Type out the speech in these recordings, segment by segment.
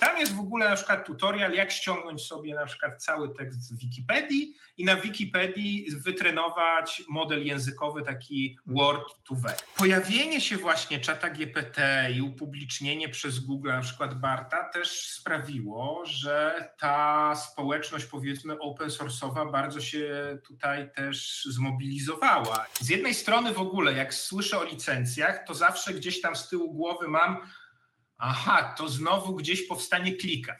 Tam jest w ogóle na przykład tutorial, jak ściągnąć sobie na przykład cały tekst z Wikipedii i na Wikipedii wytrenować model językowy taki Word to Vec. Pojawienie się właśnie czata GPT i upublicznienie przez Google na przykład Barta też sprawiło, że ta społeczność powiedzmy open source'owa bardzo się tutaj też zmobilizowała. Z jednej strony w ogóle jak słyszę o licencjach, to zawsze gdzieś tam z tyłu głowy mam aha, to znowu gdzieś powstanie klika.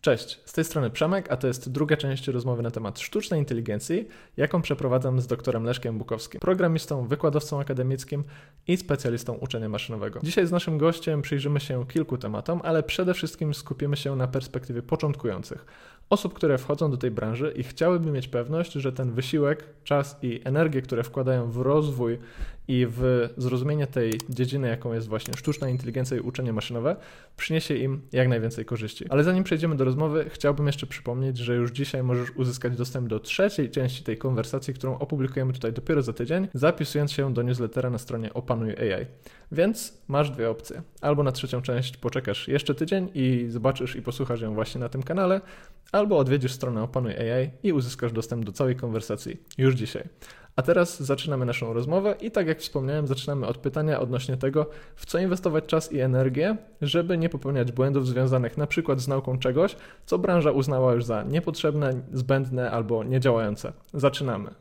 Cześć, z tej strony Przemek, a to jest druga część rozmowy na temat sztucznej inteligencji, jaką przeprowadzam z doktorem Leszkiem Bukowskim, programistą, wykładowcą akademickim i specjalistą uczenia maszynowego. Dzisiaj z naszym gościem przyjrzymy się kilku tematom, ale przede wszystkim skupimy się na perspektywie początkujących, osób, które wchodzą do tej branży i chciałyby mieć pewność, że ten wysiłek, czas i energię, które wkładają w rozwój i w zrozumienie tej dziedziny, jaką jest właśnie sztuczna inteligencja i uczenie maszynowe, przyniesie im jak najwięcej korzyści. Ale zanim przejdziemy do rozmowy, chciałbym jeszcze przypomnieć, że już dzisiaj możesz uzyskać dostęp do trzeciej części tej konwersacji, którą opublikujemy tutaj dopiero za tydzień, zapisując się do newslettera na stronie Opanuj AI. Więc masz dwie opcje. Albo na trzecią część poczekasz jeszcze tydzień i zobaczysz i posłuchasz ją właśnie na tym kanale, albo odwiedzisz stronę Opanuj AI i uzyskasz dostęp do całej konwersacji już dzisiaj. A teraz zaczynamy naszą rozmowę i tak jak wspomniałem, zaczynamy od pytania odnośnie tego, w co inwestować czas i energię, żeby nie popełniać błędów związanych na przykład z nauką czegoś, co branża uznała już za niepotrzebne, zbędne albo niedziałające. Zaczynamy.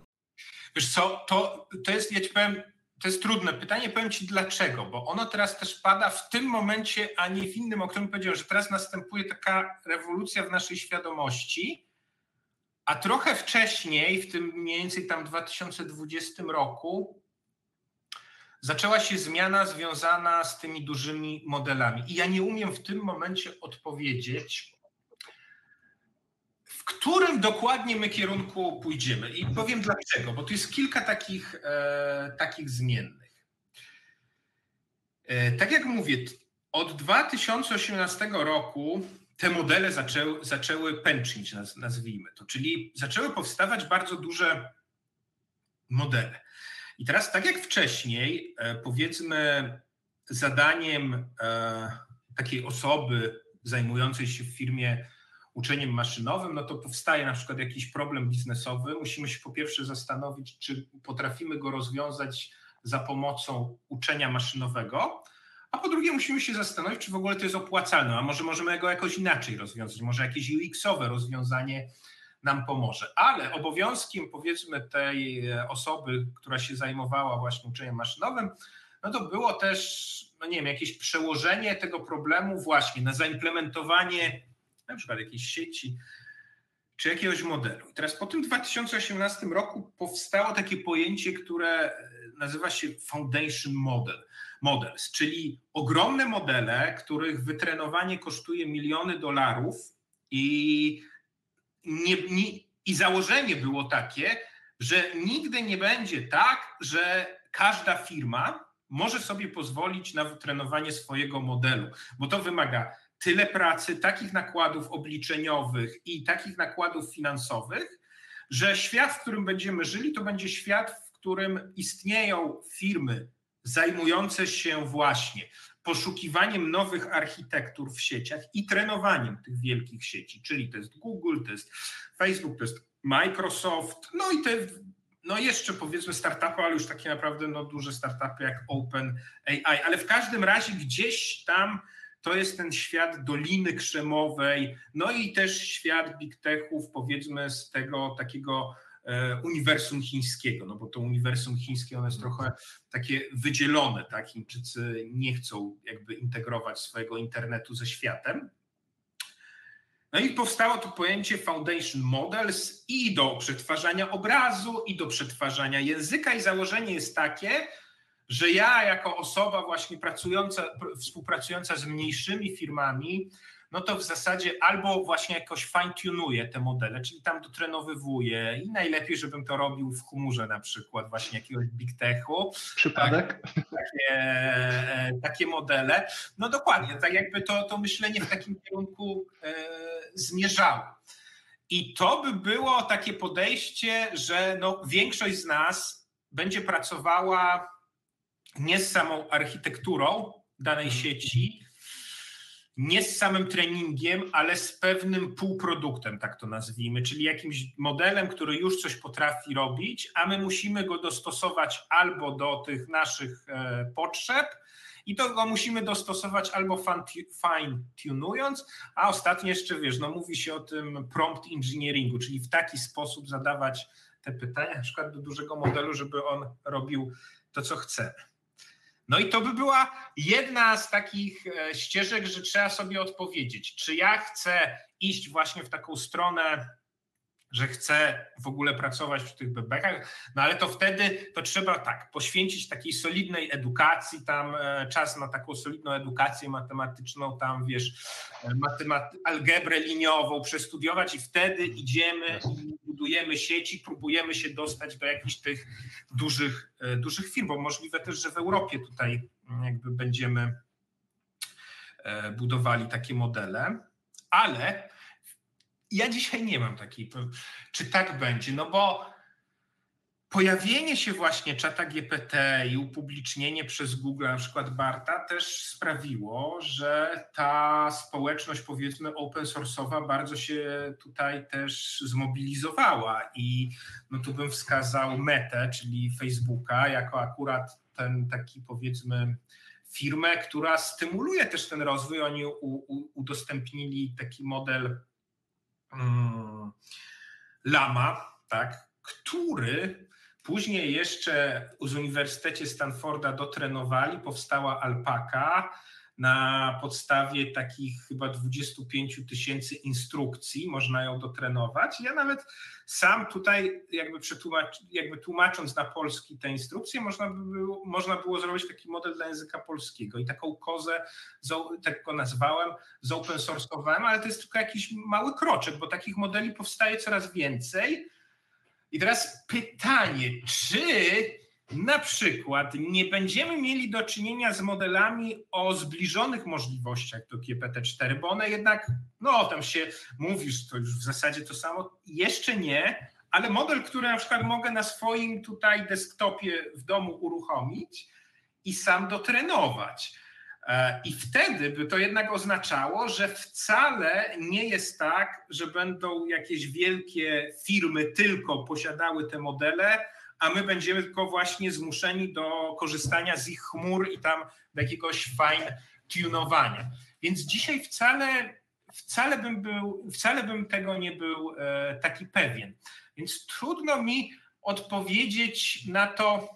Wiesz co, to, to jest, ja ci powiem, to jest trudne pytanie, powiem Ci dlaczego, bo ono teraz też pada w tym momencie, a nie w innym, o którym powiedziałem, że teraz następuje taka rewolucja w naszej świadomości, a trochę wcześniej, w tym mniej więcej tam 2020 roku, zaczęła się zmiana związana z tymi dużymi modelami. I ja nie umiem w tym momencie odpowiedzieć, w którym dokładnie my kierunku pójdziemy. I powiem dlaczego, bo tu jest kilka takich, e, takich zmiennych. E, tak jak mówię, od 2018 roku te modele zaczęły, zaczęły pęcznić, nazwijmy to, czyli zaczęły powstawać bardzo duże modele. I teraz, tak jak wcześniej, e, powiedzmy, zadaniem e, takiej osoby zajmującej się w firmie uczeniem maszynowym, no to powstaje na przykład jakiś problem biznesowy. Musimy się po pierwsze zastanowić, czy potrafimy go rozwiązać za pomocą uczenia maszynowego, a po drugie musimy się zastanowić, czy w ogóle to jest opłacalne, a może możemy go jakoś inaczej rozwiązać, może jakieś UX-owe rozwiązanie nam pomoże. Ale obowiązkiem powiedzmy tej osoby, która się zajmowała właśnie uczeniem maszynowym, no to było też, no nie wiem, jakieś przełożenie tego problemu właśnie na zaimplementowanie na przykład jakiejś sieci czy jakiegoś modelu. I teraz po tym 2018 roku powstało takie pojęcie, które nazywa się Foundation Model models, czyli ogromne modele, których wytrenowanie kosztuje miliony dolarów i, nie, nie, i założenie było takie, że nigdy nie będzie tak, że każda firma może sobie pozwolić na wytrenowanie swojego modelu, bo to wymaga tyle pracy, takich nakładów obliczeniowych i takich nakładów finansowych, że świat, w którym będziemy żyli, to będzie świat, w którym istnieją firmy zajmujące się właśnie poszukiwaniem nowych architektur w sieciach i trenowaniem tych wielkich sieci, czyli to jest Google, to jest Facebook, to jest Microsoft, no i te no jeszcze powiedzmy startupy, ale już takie naprawdę no, duże startupy jak OpenAI, ale w każdym razie gdzieś tam to jest ten świat Doliny Krzemowej, no i też świat big techów, powiedzmy z tego takiego uniwersum chińskiego, no bo to uniwersum chińskie ono jest trochę takie wydzielone, tak? Chińczycy nie chcą jakby integrować swojego internetu ze światem. No i powstało to pojęcie Foundation Models i do przetwarzania obrazu, i do przetwarzania języka, i założenie jest takie, że ja jako osoba właśnie pracująca, współpracująca z mniejszymi firmami, no to w zasadzie albo właśnie jakoś fine-tunuję te modele, czyli tam dotrenowywuję i najlepiej, żebym to robił w chmurze na przykład właśnie jakiegoś big techu. Przypadek? Tak, takie, e, takie modele. No dokładnie, tak jakby to, to myślenie w takim kierunku e, zmierzało. I to by było takie podejście, że no większość z nas będzie pracowała nie z samą architekturą danej mhm. sieci, nie z samym treningiem, ale z pewnym półproduktem, tak to nazwijmy, czyli jakimś modelem, który już coś potrafi robić, a my musimy go dostosować albo do tych naszych e, potrzeb, i to go musimy dostosować albo fine tunując, a ostatnio jeszcze wiesz, no mówi się o tym prompt engineeringu, czyli w taki sposób zadawać te pytania, na przykład do dużego modelu, żeby on robił to, co chcemy. No i to by była jedna z takich e, ścieżek, że trzeba sobie odpowiedzieć, czy ja chcę iść właśnie w taką stronę że chce w ogóle pracować w tych bebekach, no ale to wtedy to trzeba tak, poświęcić takiej solidnej edukacji, tam e, czas na taką solidną edukację matematyczną, tam wiesz, e, matemat- algebrę liniową przestudiować i wtedy idziemy budujemy sieci, próbujemy się dostać do jakichś tych dużych, e, dużych firm, bo możliwe też, że w Europie tutaj mm, jakby będziemy budowali takie modele, ale ja dzisiaj nie mam takiej, czy tak będzie, no bo pojawienie się właśnie czata GPT i upublicznienie przez Google, na przykład Barta, też sprawiło, że ta społeczność, powiedzmy, open source'owa bardzo się tutaj też zmobilizowała. I no tu bym wskazał Metę, czyli Facebooka, jako akurat ten taki, powiedzmy, firmę, która stymuluje też ten rozwój. Oni u, u, udostępnili taki model Lama, tak, który później jeszcze z Uniwersytecie Stanforda dotrenowali, powstała alpaka na podstawie takich chyba 25 tysięcy instrukcji, można ją dotrenować. Ja nawet sam tutaj jakby, przetłumacz, jakby tłumacząc na polski te instrukcje, można, by było, można było zrobić taki model dla języka polskiego i taką kozę, tak go nazwałem, zopen source'owałem, ale to jest tylko jakiś mały kroczek, bo takich modeli powstaje coraz więcej. I teraz pytanie, czy na przykład nie będziemy mieli do czynienia z modelami o zbliżonych możliwościach do GPT-4, bo one jednak, no tam się mówisz, to już w zasadzie to samo, jeszcze nie, ale model, który na przykład mogę na swoim tutaj desktopie w domu uruchomić i sam dotrenować. E, I wtedy by to jednak oznaczało, że wcale nie jest tak, że będą jakieś wielkie firmy tylko posiadały te modele, a my będziemy tylko właśnie zmuszeni do korzystania z ich chmur i tam do jakiegoś fine tunowania. Więc dzisiaj wcale, wcale, bym, był, wcale bym tego nie był e, taki pewien. Więc trudno mi odpowiedzieć na to,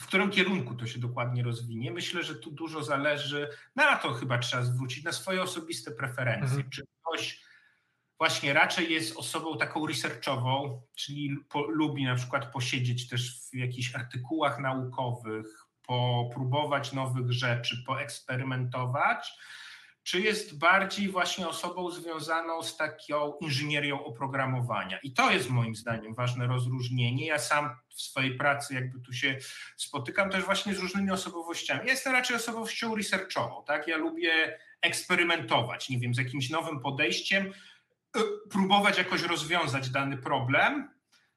w którym kierunku to się dokładnie rozwinie. Myślę, że tu dużo zależy, na to chyba trzeba zwrócić, na swoje osobiste preferencje. Mhm. Czy ktoś właśnie raczej jest osobą taką researchową, czyli po, lubi na przykład posiedzieć też w jakichś artykułach naukowych, popróbować nowych rzeczy, poeksperymentować, czy jest bardziej właśnie osobą związaną z taką inżynierią oprogramowania. I to jest moim zdaniem ważne rozróżnienie. Ja sam w swojej pracy jakby tu się spotykam też właśnie z różnymi osobowościami. Ja jestem raczej osobowością researchową, tak? Ja lubię eksperymentować, nie wiem, z jakimś nowym podejściem, próbować jakoś rozwiązać dany problem,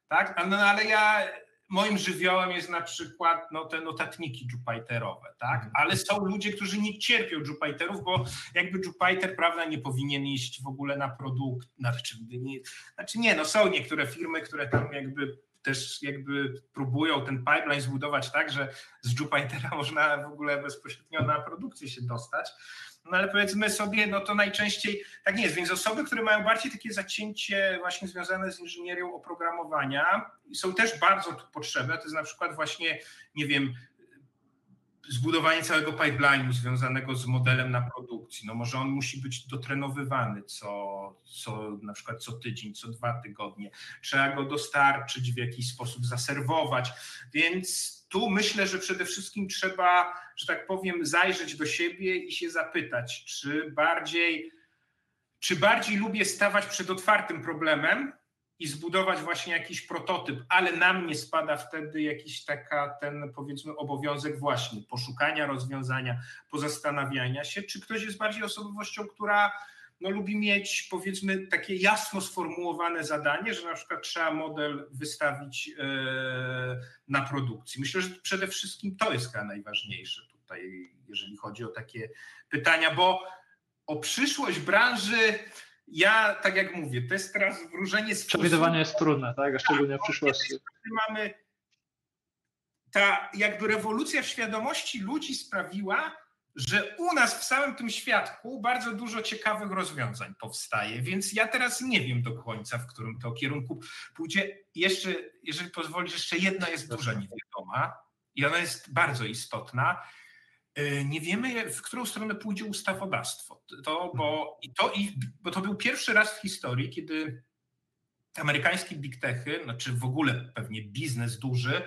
tak? No, ale ja moim żywiołem jest na przykład no, te notatniki Jupiterowe, tak? Mhm. Ale są ludzie, którzy nie cierpią Jupiterów, bo jakby Jupiter, prawda, nie powinien iść w ogóle na produkt, znaczy nie, znaczy nie, no są niektóre firmy, które tam jakby też jakby próbują ten pipeline zbudować tak, że z Jupitera można w ogóle bezpośrednio na produkcję się dostać. No ale powiedzmy sobie, no to najczęściej tak nie jest. Więc osoby, które mają bardziej takie zacięcie właśnie związane z inżynierią oprogramowania są też bardzo tu potrzebne. To jest na przykład właśnie, nie wiem, zbudowanie całego pipeline'u związanego z modelem na produkcji. No może on musi być dotrenowywany co, co na przykład co tydzień, co dwa tygodnie. Trzeba go dostarczyć w jakiś sposób, zaserwować. Więc tu myślę, że przede wszystkim trzeba, że tak powiem, zajrzeć do siebie i się zapytać, czy bardziej, czy bardziej lubię stawać przed otwartym problemem i zbudować właśnie jakiś prototyp, ale na mnie spada wtedy jakiś taka ten powiedzmy obowiązek właśnie poszukania rozwiązania, pozastanawiania się, czy ktoś jest bardziej osobowością, która no, lubi mieć powiedzmy takie jasno sformułowane zadanie, że na przykład trzeba model wystawić e, na produkcji. Myślę, że przede wszystkim to jest chyba najważniejsze tutaj, jeżeli chodzi o takie pytania, bo o przyszłość branży ja, tak jak mówię, to jest teraz wróżenie z Przewidywanie jest trudne, tak? A szczególnie w przyszłości. Mamy ta jakby rewolucja w świadomości ludzi sprawiła, że u nas w samym tym świadku bardzo dużo ciekawych rozwiązań powstaje, więc ja teraz nie wiem do końca, w którym to kierunku pójdzie. Jeszcze, jeżeli pozwolisz, jeszcze jedna jest duża niewiadoma i ona jest bardzo istotna. E, nie wiemy, w którą stronę pójdzie ustawodawstwo. To, bo, i to, i, bo to był pierwszy raz w historii, kiedy amerykańskie big techy, znaczy w ogóle pewnie biznes duży,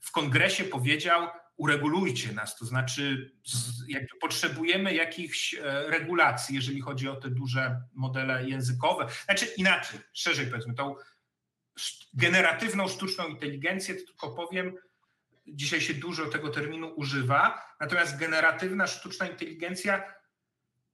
w kongresie powiedział, uregulujcie nas, to znaczy jakby potrzebujemy jakichś e, regulacji, jeżeli chodzi o te duże modele językowe. Znaczy inaczej, szerzej powiedzmy, tą generatywną sztuczną inteligencję, tylko powiem, dzisiaj się dużo tego terminu używa, natomiast generatywna sztuczna inteligencja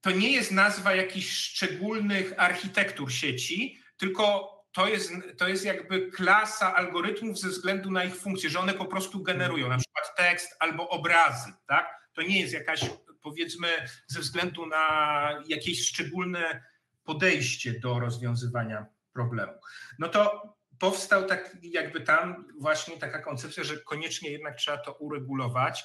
to nie jest nazwa jakichś szczególnych architektur sieci, tylko to jest, to jest jakby klasa algorytmów ze względu na ich funkcję, że one po prostu generują na przykład tekst albo obrazy, tak? To nie jest jakaś, powiedzmy, ze względu na jakieś szczególne podejście do rozwiązywania problemu. No to powstał tak jakby tam właśnie taka koncepcja, że koniecznie jednak trzeba to uregulować.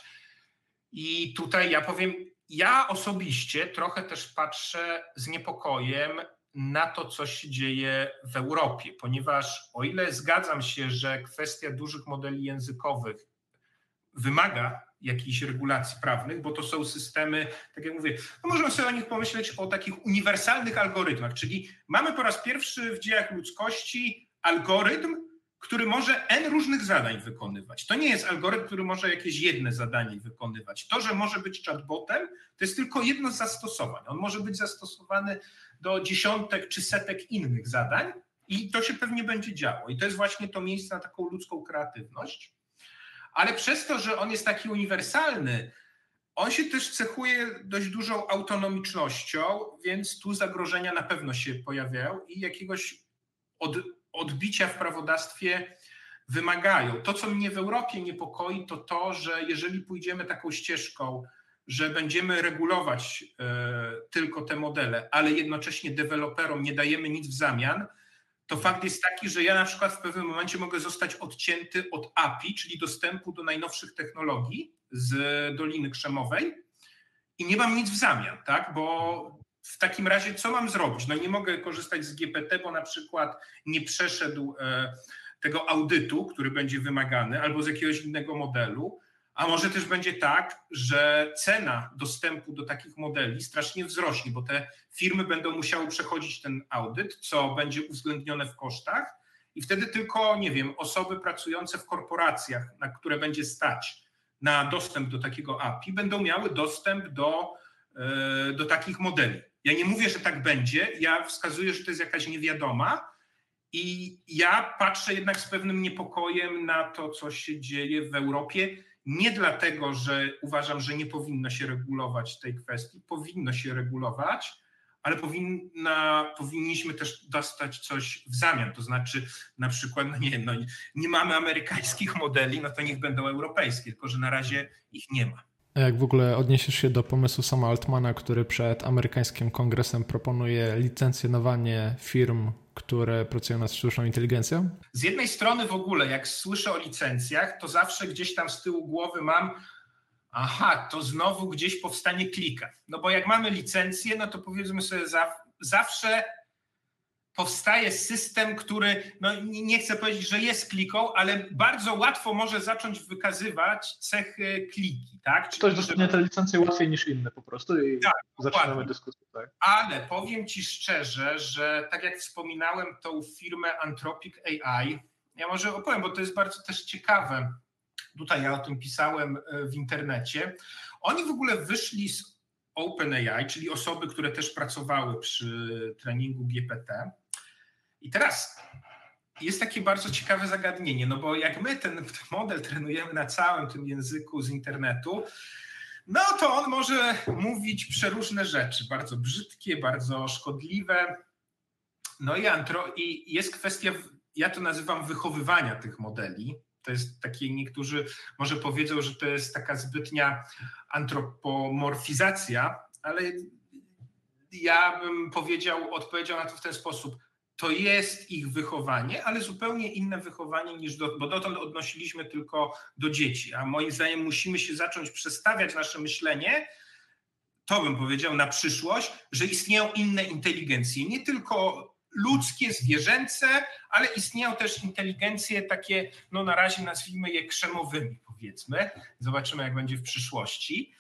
I tutaj ja powiem, ja osobiście trochę też patrzę z niepokojem na to, co się dzieje w Europie, ponieważ o ile zgadzam się, że kwestia dużych modeli językowych wymaga jakichś regulacji prawnych, bo to są systemy, tak jak mówię, no możemy sobie o nich pomyśleć o takich uniwersalnych algorytmach, czyli mamy po raz pierwszy w dziejach ludzkości algorytm, który może N różnych zadań wykonywać. To nie jest algorytm, który może jakieś jedne zadanie wykonywać. To, że może być chatbotem, to jest tylko jedno z zastosowań. On może być zastosowany do dziesiątek czy setek innych zadań i to się pewnie będzie działo. I to jest właśnie to miejsce na taką ludzką kreatywność. Ale przez to, że on jest taki uniwersalny, on się też cechuje dość dużą autonomicznością, więc tu zagrożenia na pewno się pojawiają i jakiegoś od, odbicia w prawodawstwie wymagają. To, co mnie w Europie niepokoi, to to, że jeżeli pójdziemy taką ścieżką, że będziemy regulować e, tylko te modele, ale jednocześnie deweloperom nie dajemy nic w zamian, to fakt jest taki, że ja na przykład w pewnym momencie mogę zostać odcięty od API, czyli dostępu do najnowszych technologii z Doliny Krzemowej i nie mam nic w zamian, tak? Bo w takim razie co mam zrobić? No nie mogę korzystać z GPT, bo na przykład nie przeszedł e, tego audytu, który będzie wymagany, albo z jakiegoś innego modelu. A może też będzie tak, że cena dostępu do takich modeli strasznie wzrośnie, bo te firmy będą musiały przechodzić ten audyt, co będzie uwzględnione w kosztach, i wtedy tylko, nie wiem, osoby pracujące w korporacjach, na które będzie stać na dostęp do takiego API, będą miały dostęp do, e, do takich modeli. Ja nie mówię, że tak będzie, ja wskazuję, że to jest jakaś niewiadoma, i ja patrzę jednak z pewnym niepokojem na to, co się dzieje w Europie nie dlatego, że uważam, że nie powinno się regulować tej kwestii, powinno się regulować, ale powinna, powinniśmy też dostać coś w zamian. To znaczy, na przykład, no nie, no, nie mamy amerykańskich modeli, no to niech będą europejskie, tylko że na razie ich nie ma. Jak w ogóle odniesiesz się do pomysłu sama Altmana, który przed amerykańskim kongresem proponuje licencjonowanie firm, które pracują nad sztuczną inteligencją? Z jednej strony w ogóle, jak słyszę o licencjach, to zawsze gdzieś tam z tyłu głowy mam, aha, to znowu gdzieś powstanie klika. No bo jak mamy licencję, no to powiedzmy sobie za, zawsze powstaje system, który, no nie chcę powiedzieć, że jest kliką, ale bardzo łatwo może zacząć wykazywać cechy kliki. Tak? Czyli Ktoś dostanie te licencje łatwiej niż inne po prostu i tak, zaczynamy dokładnie. dyskusję. Tak? Ale powiem Ci szczerze, że tak jak wspominałem tą firmę Anthropic AI, ja może opowiem, bo to jest bardzo też ciekawe. Tutaj ja o tym pisałem e, w internecie. Oni w ogóle wyszli z OpenAI, czyli osoby, które też pracowały przy treningu GPT i teraz jest takie bardzo ciekawe zagadnienie, no bo jak my ten, model trenujemy na całym tym języku z internetu, no to on może mówić przeróżne rzeczy, bardzo brzydkie, bardzo szkodliwe. No i, antro, i jest kwestia, ja to nazywam wychowywania tych modeli. To jest takie, niektórzy może powiedzą, że to jest taka zbytnia antropomorfizacja, ale ja bym powiedział, odpowiedział na to w ten sposób. To jest ich wychowanie, ale zupełnie inne wychowanie niż do, bo dotąd odnosiliśmy tylko do dzieci. A moim zdaniem musimy się zacząć przestawiać nasze myślenie, to bym powiedział na przyszłość, że istnieją inne inteligencje, nie tylko ludzkie, zwierzęce, ale istnieją też inteligencje takie, no na razie nazwijmy je krzemowymi, powiedzmy. Zobaczymy, jak będzie w przyszłości.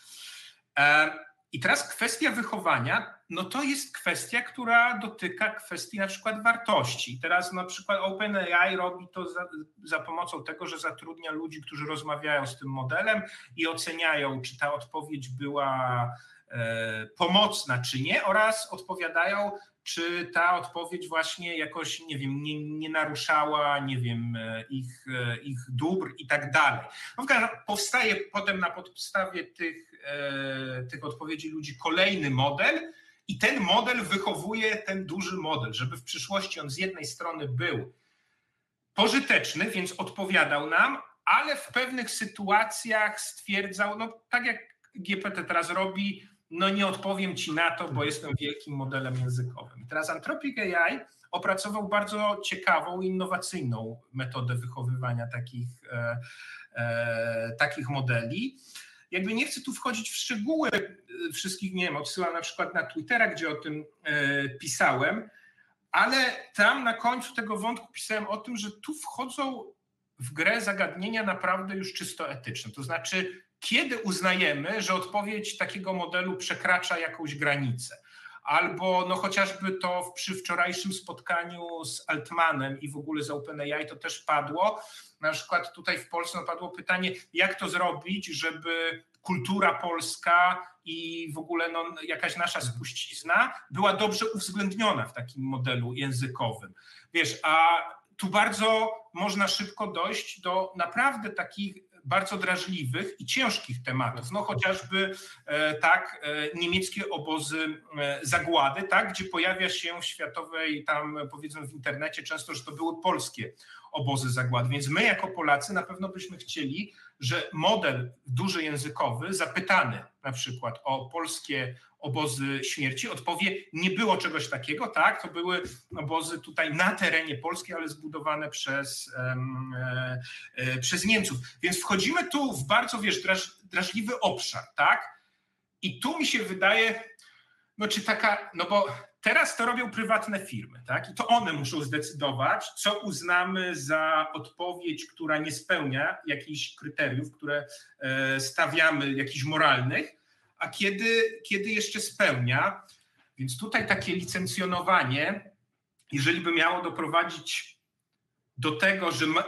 E, I teraz kwestia wychowania, no to jest kwestia, która dotyka kwestii na przykład wartości. Teraz na przykład OpenAI robi to za, za, pomocą tego, że zatrudnia ludzi, którzy rozmawiają z tym modelem i oceniają, czy ta odpowiedź była e, pomocna, czy nie, oraz odpowiadają, czy ta odpowiedź właśnie jakoś, nie wiem, nie, nie naruszała, nie wiem, e, ich, e, ich dóbr i tak dalej. No, powstaje potem na podstawie tych, e, tych odpowiedzi ludzi kolejny model i ten model wychowuje ten duży model, żeby w przyszłości on z jednej strony był pożyteczny, więc odpowiadał nam, ale w pewnych sytuacjach stwierdzał, no tak jak GPT teraz robi, no nie odpowiem ci na to, bo jestem wielkim modelem językowym. teraz Anthropic AI opracował bardzo ciekawą, innowacyjną metodę wychowywania takich, e, e, takich modeli. Jakby nie chcę tu wchodzić w szczegóły e, wszystkich, nie wiem, odsyłam na przykład na Twittera, gdzie o tym e, pisałem, ale tam na końcu tego wątku pisałem o tym, że tu wchodzą w grę zagadnienia naprawdę już czysto etyczne. To znaczy, kiedy uznajemy, że odpowiedź takiego modelu przekracza jakąś granicę. Albo no chociażby to przy wczorajszym spotkaniu z Altmanem i w ogóle z OpenAI to też padło. Na przykład tutaj w Polsce padło pytanie, jak to zrobić, żeby kultura polska i w ogóle no, jakaś nasza spuścizna była dobrze uwzględniona w takim modelu językowym. Wiesz, a tu bardzo można szybko dojść do naprawdę takich bardzo drażliwych i ciężkich tematów, no chociażby e, tak, e, niemieckie obozy e, zagłady, tak, gdzie pojawia się w światowej, tam powiedzmy w internecie często, że to były polskie obozy zagłady, więc my jako Polacy na pewno byśmy chcieli, że model duży językowy zapytany na przykład o polskie obozy śmierci, odpowie, nie było czegoś takiego, tak, to były obozy tutaj na terenie Polski, ale zbudowane przez, e, e, przez Niemców. Więc wchodzimy tu w bardzo, wiesz, draż, drażliwy obszar, tak, i tu mi się wydaje, no czy taka, no bo teraz to robią prywatne firmy, tak, i to one muszą zdecydować, co uznamy za odpowiedź, która nie spełnia jakichś kryteriów, które e, stawiamy, jakichś moralnych, a kiedy, kiedy jeszcze spełnia. Więc tutaj takie licencjonowanie, jeżeli by miało doprowadzić do tego, że, ma,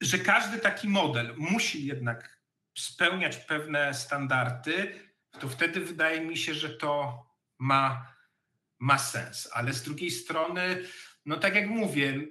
że każdy taki model musi jednak spełniać pewne standardy, to wtedy wydaje mi się, że to ma, ma sens. Ale z drugiej strony, no tak jak mówię,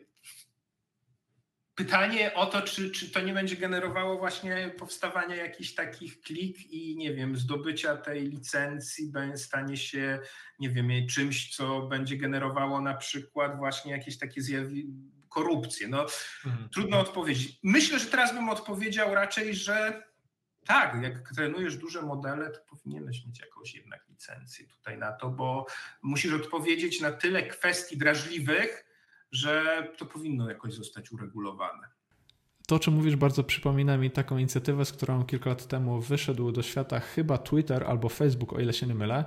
Pytanie o to, czy, czy to nie będzie generowało właśnie powstawania jakichś takich klik i nie wiem, zdobycia tej licencji stanie się, nie wiem, czymś, co będzie generowało na przykład właśnie jakieś takie zjawiska, korupcję. No, mhm. Trudno odpowiedzieć. Myślę, że teraz bym odpowiedział raczej, że tak, jak trenujesz duże modele, to powinieneś mieć jakąś jednak licencję tutaj na to, bo musisz odpowiedzieć na tyle kwestii drażliwych, że to powinno jakoś zostać uregulowane. To, o czym mówisz, bardzo przypomina mi taką inicjatywę, z którą kilka lat temu wyszedł do świata chyba Twitter albo Facebook, o ile się nie mylę,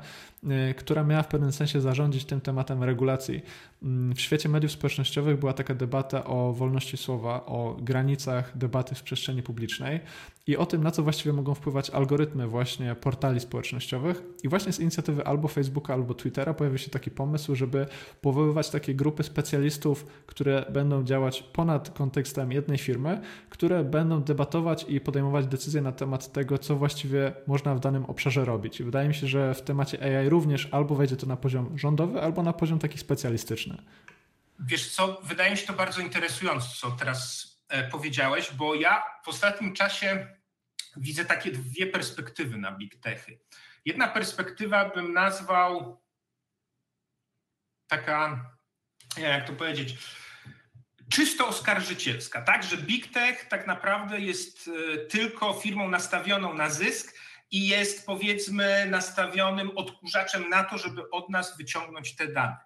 y, która miała w pewnym sensie zarządzić tym tematem regulacji. Mm, w świecie mediów społecznościowych była taka debata o wolności słowa, o granicach debaty w przestrzeni publicznej i o tym, na co właściwie mogą wpływać algorytmy właśnie portali społecznościowych. I właśnie z inicjatywy albo Facebooka, albo Twittera pojawił się taki pomysł, żeby powoływać takie grupy specjalistów, które będą działać ponad kontekstem jednej firmy, które będą debatować i podejmować decyzje na temat tego, co właściwie można w danym obszarze robić. I wydaje mi się, że w temacie AI również albo wejdzie to na poziom rządowy, albo na poziom taki specjalistyczny. Wiesz co, wydaje mi się to bardzo interesujące, co teraz e, powiedziałeś, bo ja w ostatnim czasie widzę takie dwie perspektywy na big techy. Jedna perspektywa bym nazwał taka, jak to powiedzieć, czysto oskarżycielska, tak, że Big Tech tak naprawdę jest e, tylko firmą nastawioną na zysk i jest powiedzmy nastawionym odkurzaczem na to, żeby od nas wyciągnąć te dane.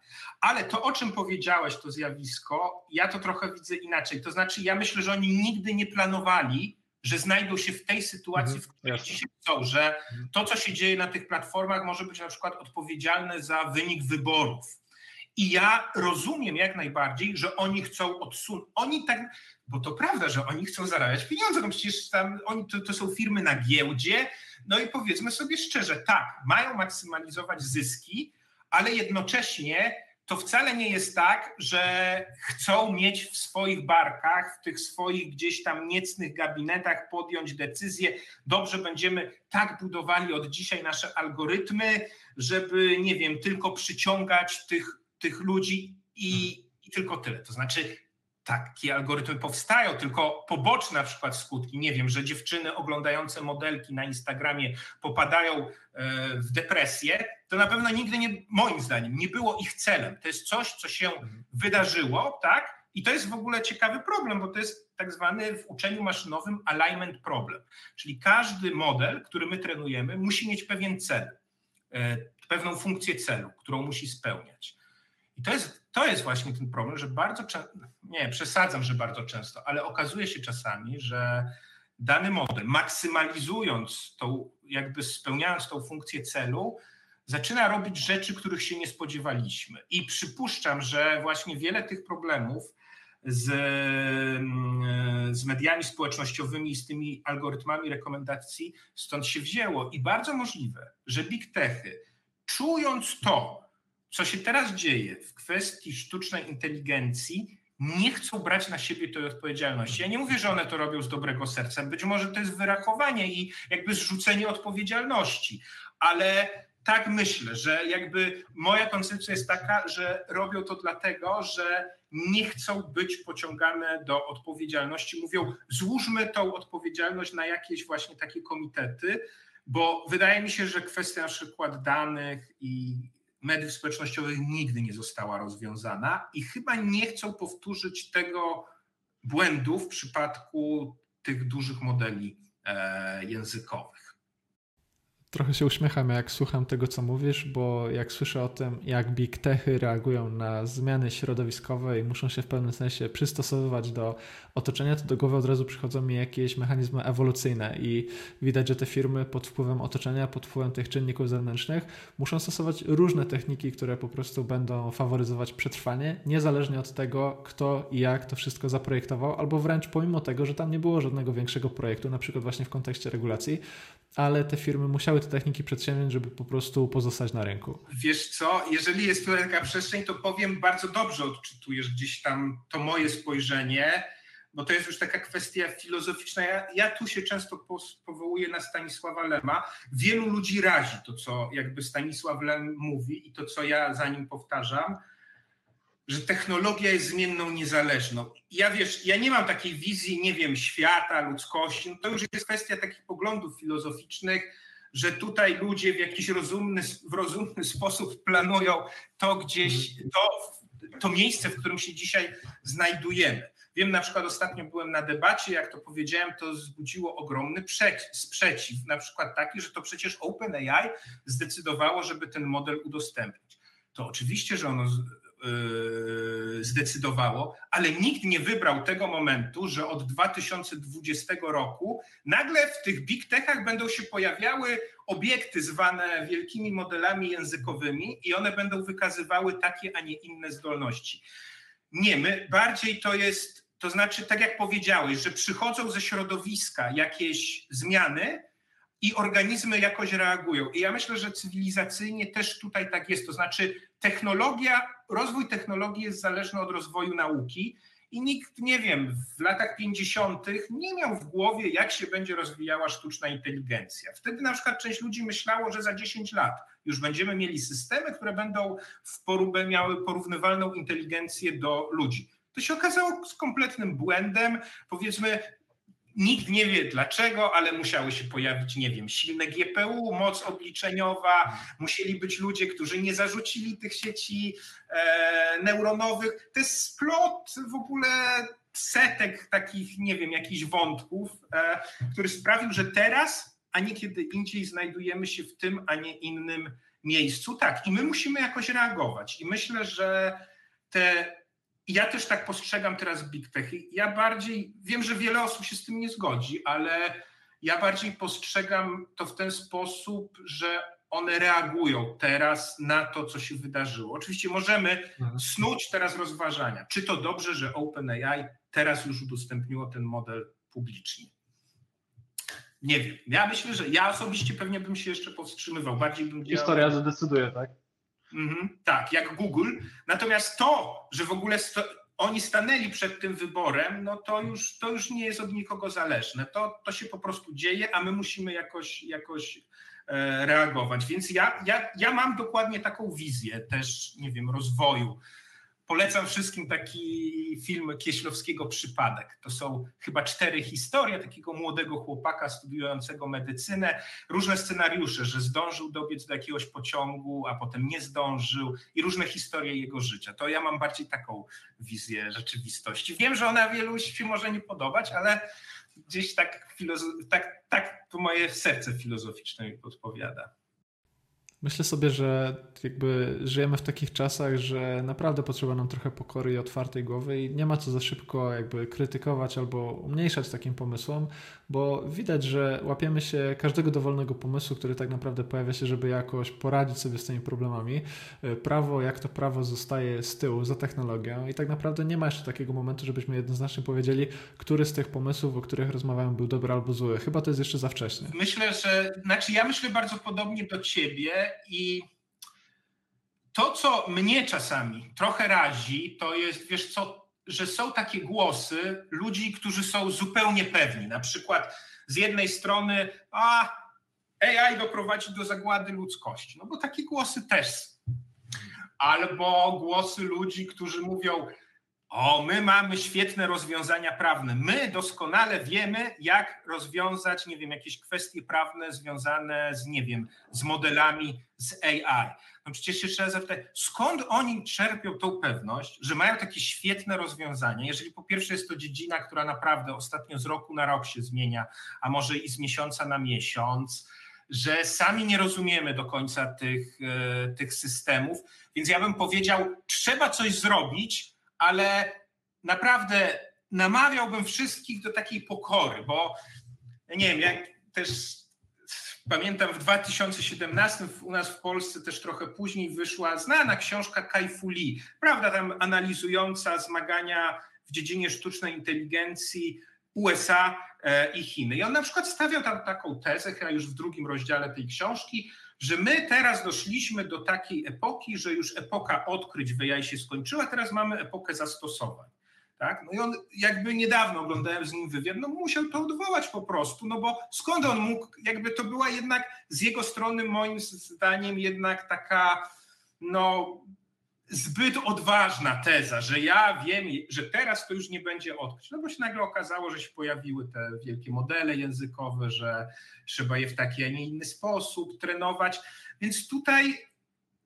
Ale to, o czym powiedziałeś, to zjawisko, ja to trochę widzę inaczej. To znaczy, ja myślę, że oni nigdy nie planowali, że znajdą się w tej sytuacji, mhm, w której jasne. dzisiaj są, że to, co się dzieje na tych platformach, może być na przykład odpowiedzialne za wynik wyborów i ja rozumiem jak najbardziej, że oni chcą odsunąć. Oni tak, bo to prawda, że oni chcą zarabiać pieniądze. No przecież tam oni to, to są firmy na giełdzie. No i powiedzmy sobie szczerze, tak, mają maksymalizować zyski, ale jednocześnie to wcale nie jest tak, że chcą mieć w swoich barkach, w tych swoich gdzieś tam niecnych gabinetach podjąć decyzję, dobrze będziemy tak budowali od dzisiaj nasze algorytmy, żeby, nie wiem, tylko przyciągać tych tych ludzi i, i tylko tyle. To znaczy, takie algorytmy powstają, tylko poboczne na przykład skutki, nie wiem, że dziewczyny oglądające modelki na Instagramie popadają e, w depresję, to na pewno nigdy nie, moim zdaniem, nie było ich celem. To jest coś, co się mhm. wydarzyło, tak? I to jest w ogóle ciekawy problem, bo to jest tak zwany w uczeniu maszynowym alignment problem. Czyli każdy model, który my trenujemy, musi mieć pewien cel, e, pewną funkcję celu, którą musi spełniać. I to jest, to jest właśnie ten problem, że bardzo często, nie przesadzam, że bardzo często, ale okazuje się czasami, że dany model, maksymalizując tą, jakby spełniając tą funkcję celu, zaczyna robić rzeczy, których się nie spodziewaliśmy. I przypuszczam, że właśnie wiele tych problemów z, mm, z mediami społecznościowymi i z tymi algorytmami rekomendacji stąd się wzięło. I bardzo możliwe, że big techy, czując to, co się teraz dzieje w kwestii sztucznej inteligencji, nie chcą brać na siebie tej odpowiedzialności. Ja nie mówię, że one to robią z dobrego serca. Być może to jest wyrachowanie i jakby zrzucenie odpowiedzialności, ale tak myślę, że jakby moja koncepcja jest taka, że robią to dlatego, że nie chcą być pociągane do odpowiedzialności. Mówią, złóżmy tą odpowiedzialność na jakieś właśnie takie komitety, bo wydaje mi się, że kwestia na przykład danych i mediów społecznościowych nigdy nie została rozwiązana i chyba nie chcą powtórzyć tego błędu w przypadku tych dużych modeli e, językowych. Trochę się uśmiecham, jak słucham tego, co mówisz, bo jak słyszę o tym, jak big techy reagują na zmiany środowiskowe i muszą się w pewnym sensie przystosowywać do otoczenia, to do głowy od razu przychodzą mi jakieś mechanizmy ewolucyjne i widać, że te firmy pod wpływem otoczenia, pod wpływem tych czynników zewnętrznych muszą stosować różne techniki, które po prostu będą faworyzować przetrwanie, niezależnie od tego, kto i jak to wszystko zaprojektował, albo wręcz pomimo tego, że tam nie było żadnego większego projektu, na przykład właśnie w kontekście regulacji, ale te firmy musiały te techniki przedsięwziąć, żeby po prostu pozostać na rynku. Wiesz co, jeżeli jest tu taka przestrzeń, to powiem, bardzo dobrze odczytujesz gdzieś tam to moje spojrzenie, bo to jest już taka kwestia filozoficzna. Ja, ja tu się często powołuję na Stanisława Lema. Wielu ludzi razi to, co jakby Stanisław Lem mówi i to, co ja za nim powtarzam, że technologia jest zmienną niezależną. Ja wiesz, ja nie mam takiej wizji, nie wiem, świata, ludzkości. No to już jest kwestia takich poglądów filozoficznych, że tutaj ludzie w jakiś rozumny, w rozumny sposób planują to gdzieś, to, to miejsce, w którym się dzisiaj znajdujemy. Wiem, na przykład ostatnio byłem na debacie, jak to powiedziałem, to wzbudziło ogromny sprzeciw, na przykład taki, że to przecież OpenAI zdecydowało, żeby ten model udostępnić. To oczywiście, że ono zdecydowało, ale nikt nie wybrał tego momentu, że od 2020 roku nagle w tych big techach będą się pojawiały obiekty zwane wielkimi modelami językowymi i one będą wykazywały takie, a nie inne zdolności. Nie, my bardziej to jest, to znaczy, tak jak powiedziałeś, że przychodzą ze środowiska jakieś zmiany, i organizmy jakoś reagują. I ja myślę, że cywilizacyjnie też tutaj tak jest. To znaczy, technologia, rozwój technologii jest zależny od rozwoju nauki. I nikt, nie wiem, w latach 50. nie miał w głowie, jak się będzie rozwijała sztuczna inteligencja. Wtedy na przykład część ludzi myślało, że za 10 lat już będziemy mieli systemy, które będą w porubę miały porównywalną inteligencję do ludzi. To się okazało z kompletnym błędem. Powiedzmy, Nikt nie wie dlaczego, ale musiały się pojawić, nie wiem, silne GPU, moc obliczeniowa, musieli być ludzie, którzy nie zarzucili tych sieci e, neuronowych. To jest splot w ogóle setek takich, nie wiem, jakichś wątków, e, który sprawił, że teraz, a nie kiedy indziej znajdujemy się w tym, a nie innym miejscu. Tak, i my musimy jakoś reagować. I myślę, że te ja też tak postrzegam teraz Big Tech. Ja bardziej, wiem, że wiele osób się z tym nie zgodzi, ale ja bardziej postrzegam to w ten sposób, że one reagują teraz na to, co się wydarzyło. Oczywiście możemy mhm. snuć teraz rozważania, czy to dobrze, że OpenAI teraz już udostępniło ten model publicznie. Nie wiem. Ja myślę, że ja osobiście pewnie bym się jeszcze powstrzymywał. Bardziej bym Historia zadecyduje, tak? Mhm, tak, jak Google. Natomiast to, że w ogóle sto, oni stanęli przed tym wyborem, no to już, to już nie jest od nikogo zależne. To, to się po prostu dzieje, a my musimy jakoś, jakoś e, reagować. Więc ja, ja, ja mam dokładnie taką wizję też, nie wiem, rozwoju Polecam wszystkim taki film Kieślowskiego Przypadek. To są chyba cztery historie takiego młodego chłopaka studiującego medycynę. Różne scenariusze, że zdążył dobiec do jakiegoś pociągu, a potem nie zdążył i różne historie jego życia. To ja mam bardziej taką wizję rzeczywistości. Wiem, że ona wielu się może nie podobać, ale gdzieś tak, tak, tak to moje serce filozoficzne mi podpowiada. Myślę sobie, że jakby żyjemy w takich czasach, że naprawdę potrzeba nam trochę pokory i otwartej głowy i nie ma co za szybko jakby krytykować albo umniejszać takim pomysłom, bo widać, że łapiemy się każdego dowolnego pomysłu, który tak naprawdę pojawia się, żeby jakoś poradzić sobie z tymi problemami. Prawo, jak to prawo zostaje z tyłu za technologią i tak naprawdę nie ma jeszcze takiego momentu, żebyśmy jednoznacznie powiedzieli, który z tych pomysłów, o których rozmawiamy, był dobry albo zły. Chyba to jest jeszcze za wcześnie. Myślę, że, znaczy ja myślę bardzo podobnie do ciebie, i to, co mnie czasami trochę razi, to jest, wiesz co, że są takie głosy ludzi, którzy są zupełnie pewni. Na przykład z jednej strony, a AI doprowadzi do zagłady ludzkości. No bo takie głosy też. Albo głosy ludzi, którzy mówią, o, my mamy świetne rozwiązania prawne. My doskonale wiemy, jak rozwiązać, nie wiem, jakieś kwestie prawne związane z, nie wiem, z modelami z AI. No przecież się trzeba zapytać, skąd oni czerpią tą pewność, że mają takie świetne rozwiązania, jeżeli po pierwsze jest to dziedzina, która naprawdę ostatnio z roku na rok się zmienia, a może i z miesiąca na miesiąc, że sami nie rozumiemy do końca tych, e, tych systemów, więc ja bym powiedział, trzeba coś zrobić, ale naprawdę namawiałbym wszystkich do takiej pokory, bo nie wiem, jak też pamiętam w 2017 u nas w Polsce też trochę później wyszła znana książka Kai Fu Lee, prawda, tam analizująca zmagania w dziedzinie sztucznej inteligencji USA e, i Chiny. I on na przykład stawiał tam taką tezę, chyba już w drugim rozdziale tej książki, że my teraz doszliśmy do takiej epoki, że już epoka odkryć w AI się skończyła, teraz mamy epokę zastosowań. Tak? No i on jakby niedawno oglądałem z nim wywiad, no musiał to odwołać po prostu, no bo skąd on mógł, jakby to była jednak z jego strony moim zdaniem jednak taka no zbyt odważna teza, że ja wiem, że teraz to już nie będzie odkryć. No bo się nagle okazało, że się pojawiły te wielkie modele językowe, że trzeba je w taki, a nie inny sposób trenować. Więc tutaj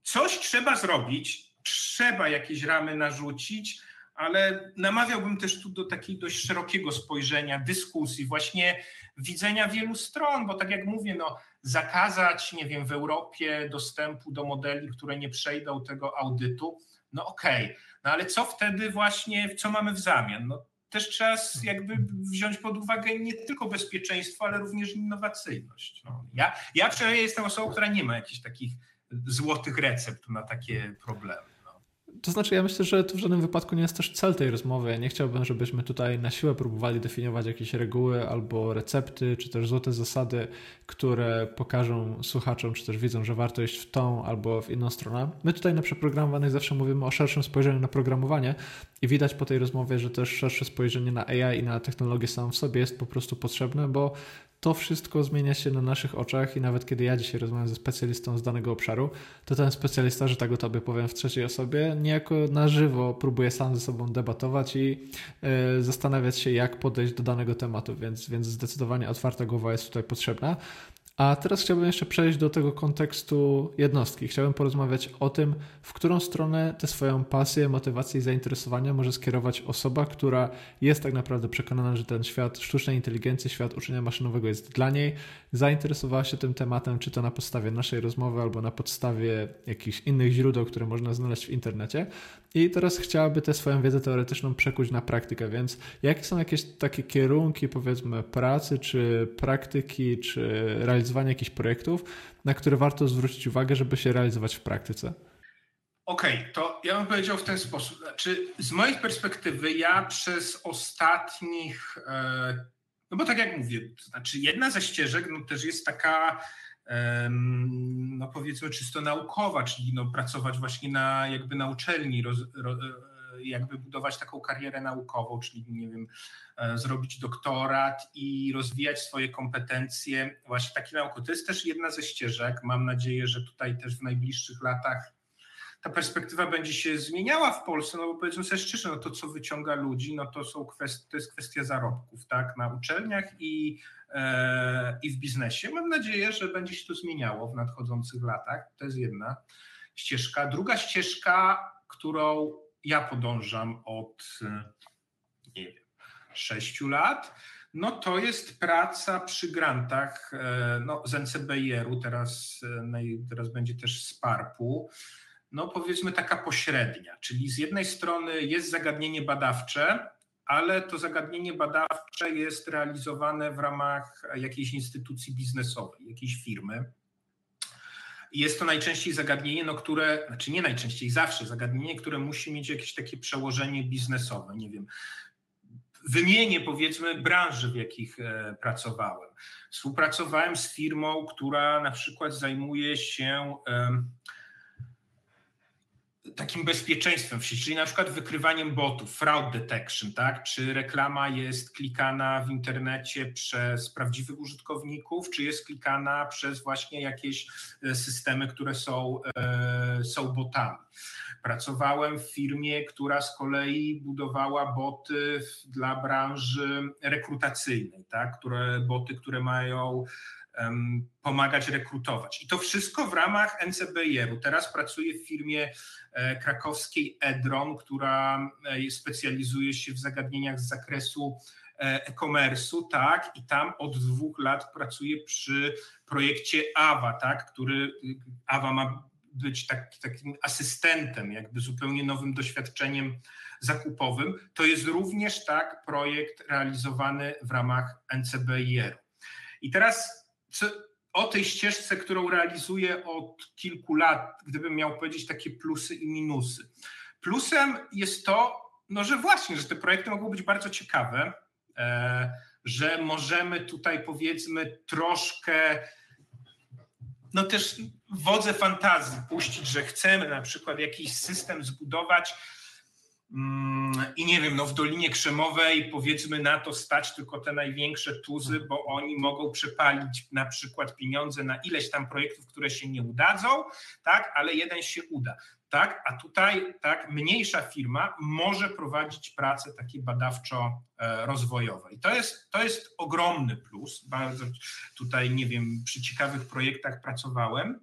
coś trzeba zrobić, trzeba jakieś ramy narzucić, ale namawiałbym też tu do takiego dość szerokiego spojrzenia, dyskusji, właśnie widzenia wielu stron, bo tak jak mówię, no, zakazać, nie wiem, w Europie dostępu do modeli, które nie przejdą tego audytu, no okej, okay. no ale co wtedy właśnie, co mamy w zamian? No, też trzeba jakby wziąć pod uwagę nie tylko bezpieczeństwo, ale również innowacyjność. No, ja, ja przynajmniej jestem osobą, która nie ma jakichś takich złotych recept na takie problemy. To znaczy, ja myślę, że to w żadnym wypadku nie jest też cel tej rozmowy. Ja nie chciałbym, żebyśmy tutaj na siłę próbowali definiować jakieś reguły albo recepty, czy też złote zasady, które pokażą słuchaczom, czy też widzą, że warto iść w tą albo w inną stronę. My tutaj na przeprogramowanych zawsze mówimy o szerszym spojrzeniu na programowanie i widać po tej rozmowie, że też szersze spojrzenie na AI i na technologię samą w sobie jest po prostu potrzebne, bo to wszystko zmienia się na naszych oczach i nawet kiedy ja dzisiaj rozmawiam ze specjalistą z danego obszaru, to ten specjalista, że tak o tobie powiem w trzeciej osobie, niejako na żywo próbuje sam ze sobą debatować i yy, zastanawiać się, jak podejść do danego tematu, więc, więc zdecydowanie otwarta głowa jest tutaj potrzebna. A teraz chciałbym jeszcze przejść do tego kontekstu jednostki. Chciałbym porozmawiać o tym, w którą stronę tę swoją pasję, motywację i zainteresowania może skierować osoba, która jest tak naprawdę przekonana, że ten świat sztucznej inteligencji, świat uczenia maszynowego jest dla niej, zainteresowała się tym tematem, czy to na podstawie naszej rozmowy, albo na podstawie jakichś innych źródeł, które można znaleźć w internecie. I teraz chciałaby tę swoją wiedzę teoretyczną przekuć na praktykę, więc jakie są jakieś takie kierunki, powiedzmy, pracy, czy praktyki, czy realizowania jakichś projektów, na które warto zwrócić uwagę, żeby się realizować w praktyce? Okej, okay, to ja bym powiedział w ten sposób. Znaczy, z mojej perspektywy, ja przez ostatnich, e, no bo tak jak mówię, to znaczy jedna ze ścieżek no też jest taka no powiedzmy czysto naukowa, czyli no pracować właśnie na jakby na uczelni, roz, ro, jakby budować taką karierę naukową, czyli nie wiem, e, zrobić doktorat i rozwijać swoje kompetencje właśnie takie naukowe. To jest też jedna ze ścieżek. Mam nadzieję, że tutaj też w najbliższych latach ta perspektywa będzie się zmieniała w Polsce, no bo powiedzmy sobie szczerze, no to co wyciąga ludzi, no to są kwestie, to jest kwestia zarobków, tak, na uczelniach i E, i w biznesie. Mam nadzieję, że będzie się to zmieniało w nadchodzących latach. To jest jedna ścieżka. Druga ścieżka, którą ja podążam od nie wiem, sześciu lat, no to jest praca przy grantach e, no, z NCBR-u, teraz, e, teraz będzie też z PARP-u. No powiedzmy taka pośrednia, czyli z jednej strony jest zagadnienie badawcze, ale to zagadnienie badawcze jest realizowane w ramach jakiejś instytucji biznesowej, jakiejś firmy. Jest to najczęściej zagadnienie, no, które, znaczy nie najczęściej, zawsze zagadnienie, które musi mieć jakieś takie przełożenie biznesowe. Nie wiem, wymienię powiedzmy branży, w jakich e, pracowałem. Współpracowałem z firmą, która na przykład zajmuje się takim bezpieczeństwem w sieci, czyli na przykład wykrywaniem botów, fraud detection, tak? Czy reklama jest klikana w internecie przez prawdziwych użytkowników, czy jest klikana przez właśnie jakieś e, systemy, które są, e, są botami. Pracowałem w firmie, która z kolei budowała boty dla branży rekrutacyjnej, tak? które, boty, które mają pomagać rekrutować. I to wszystko w ramach NCBR-u. Teraz pracuję w firmie e, krakowskiej Edron, która e, specjalizuje się w zagadnieniach z zakresu e, e-commerce'u, tak, i tam od dwóch lat pracuję przy projekcie AWA, tak, który AWA ma być tak, takim asystentem, jakby zupełnie nowym doświadczeniem zakupowym. To jest również tak projekt realizowany w ramach NCBR. I teraz o tej ścieżce, którą realizuję od kilku lat, gdybym miał powiedzieć takie plusy i minusy. Plusem jest to, no, że właśnie, że te projekty mogą być bardzo ciekawe, e, że możemy tutaj powiedzmy troszkę no też wodze fantazji puścić, że chcemy na przykład jakiś system zbudować, I nie wiem, no w Dolinie Krzemowej powiedzmy na to stać tylko te największe tuzy, bo oni mogą przepalić na przykład pieniądze na ileś tam projektów, które się nie udadzą, tak, ale jeden się uda. Tak, a tutaj tak mniejsza firma może prowadzić pracę takie badawczo-rozwojowe. I to jest, to jest ogromny plus. Bardzo tutaj, nie wiem, przy ciekawych projektach pracowałem.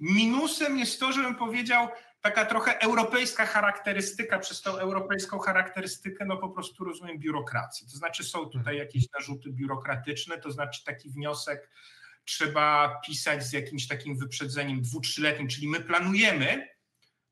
Minusem jest to, żebym powiedział, taka trochę europejska charakterystyka, przez tą europejską charakterystykę no po prostu rozumiem biurokracji. To znaczy są tutaj mhm. jakieś narzuty biurokratyczne, to znaczy taki wniosek trzeba pisać z jakimś takim wyprzedzeniem dwu, trzyletnim, czyli my planujemy,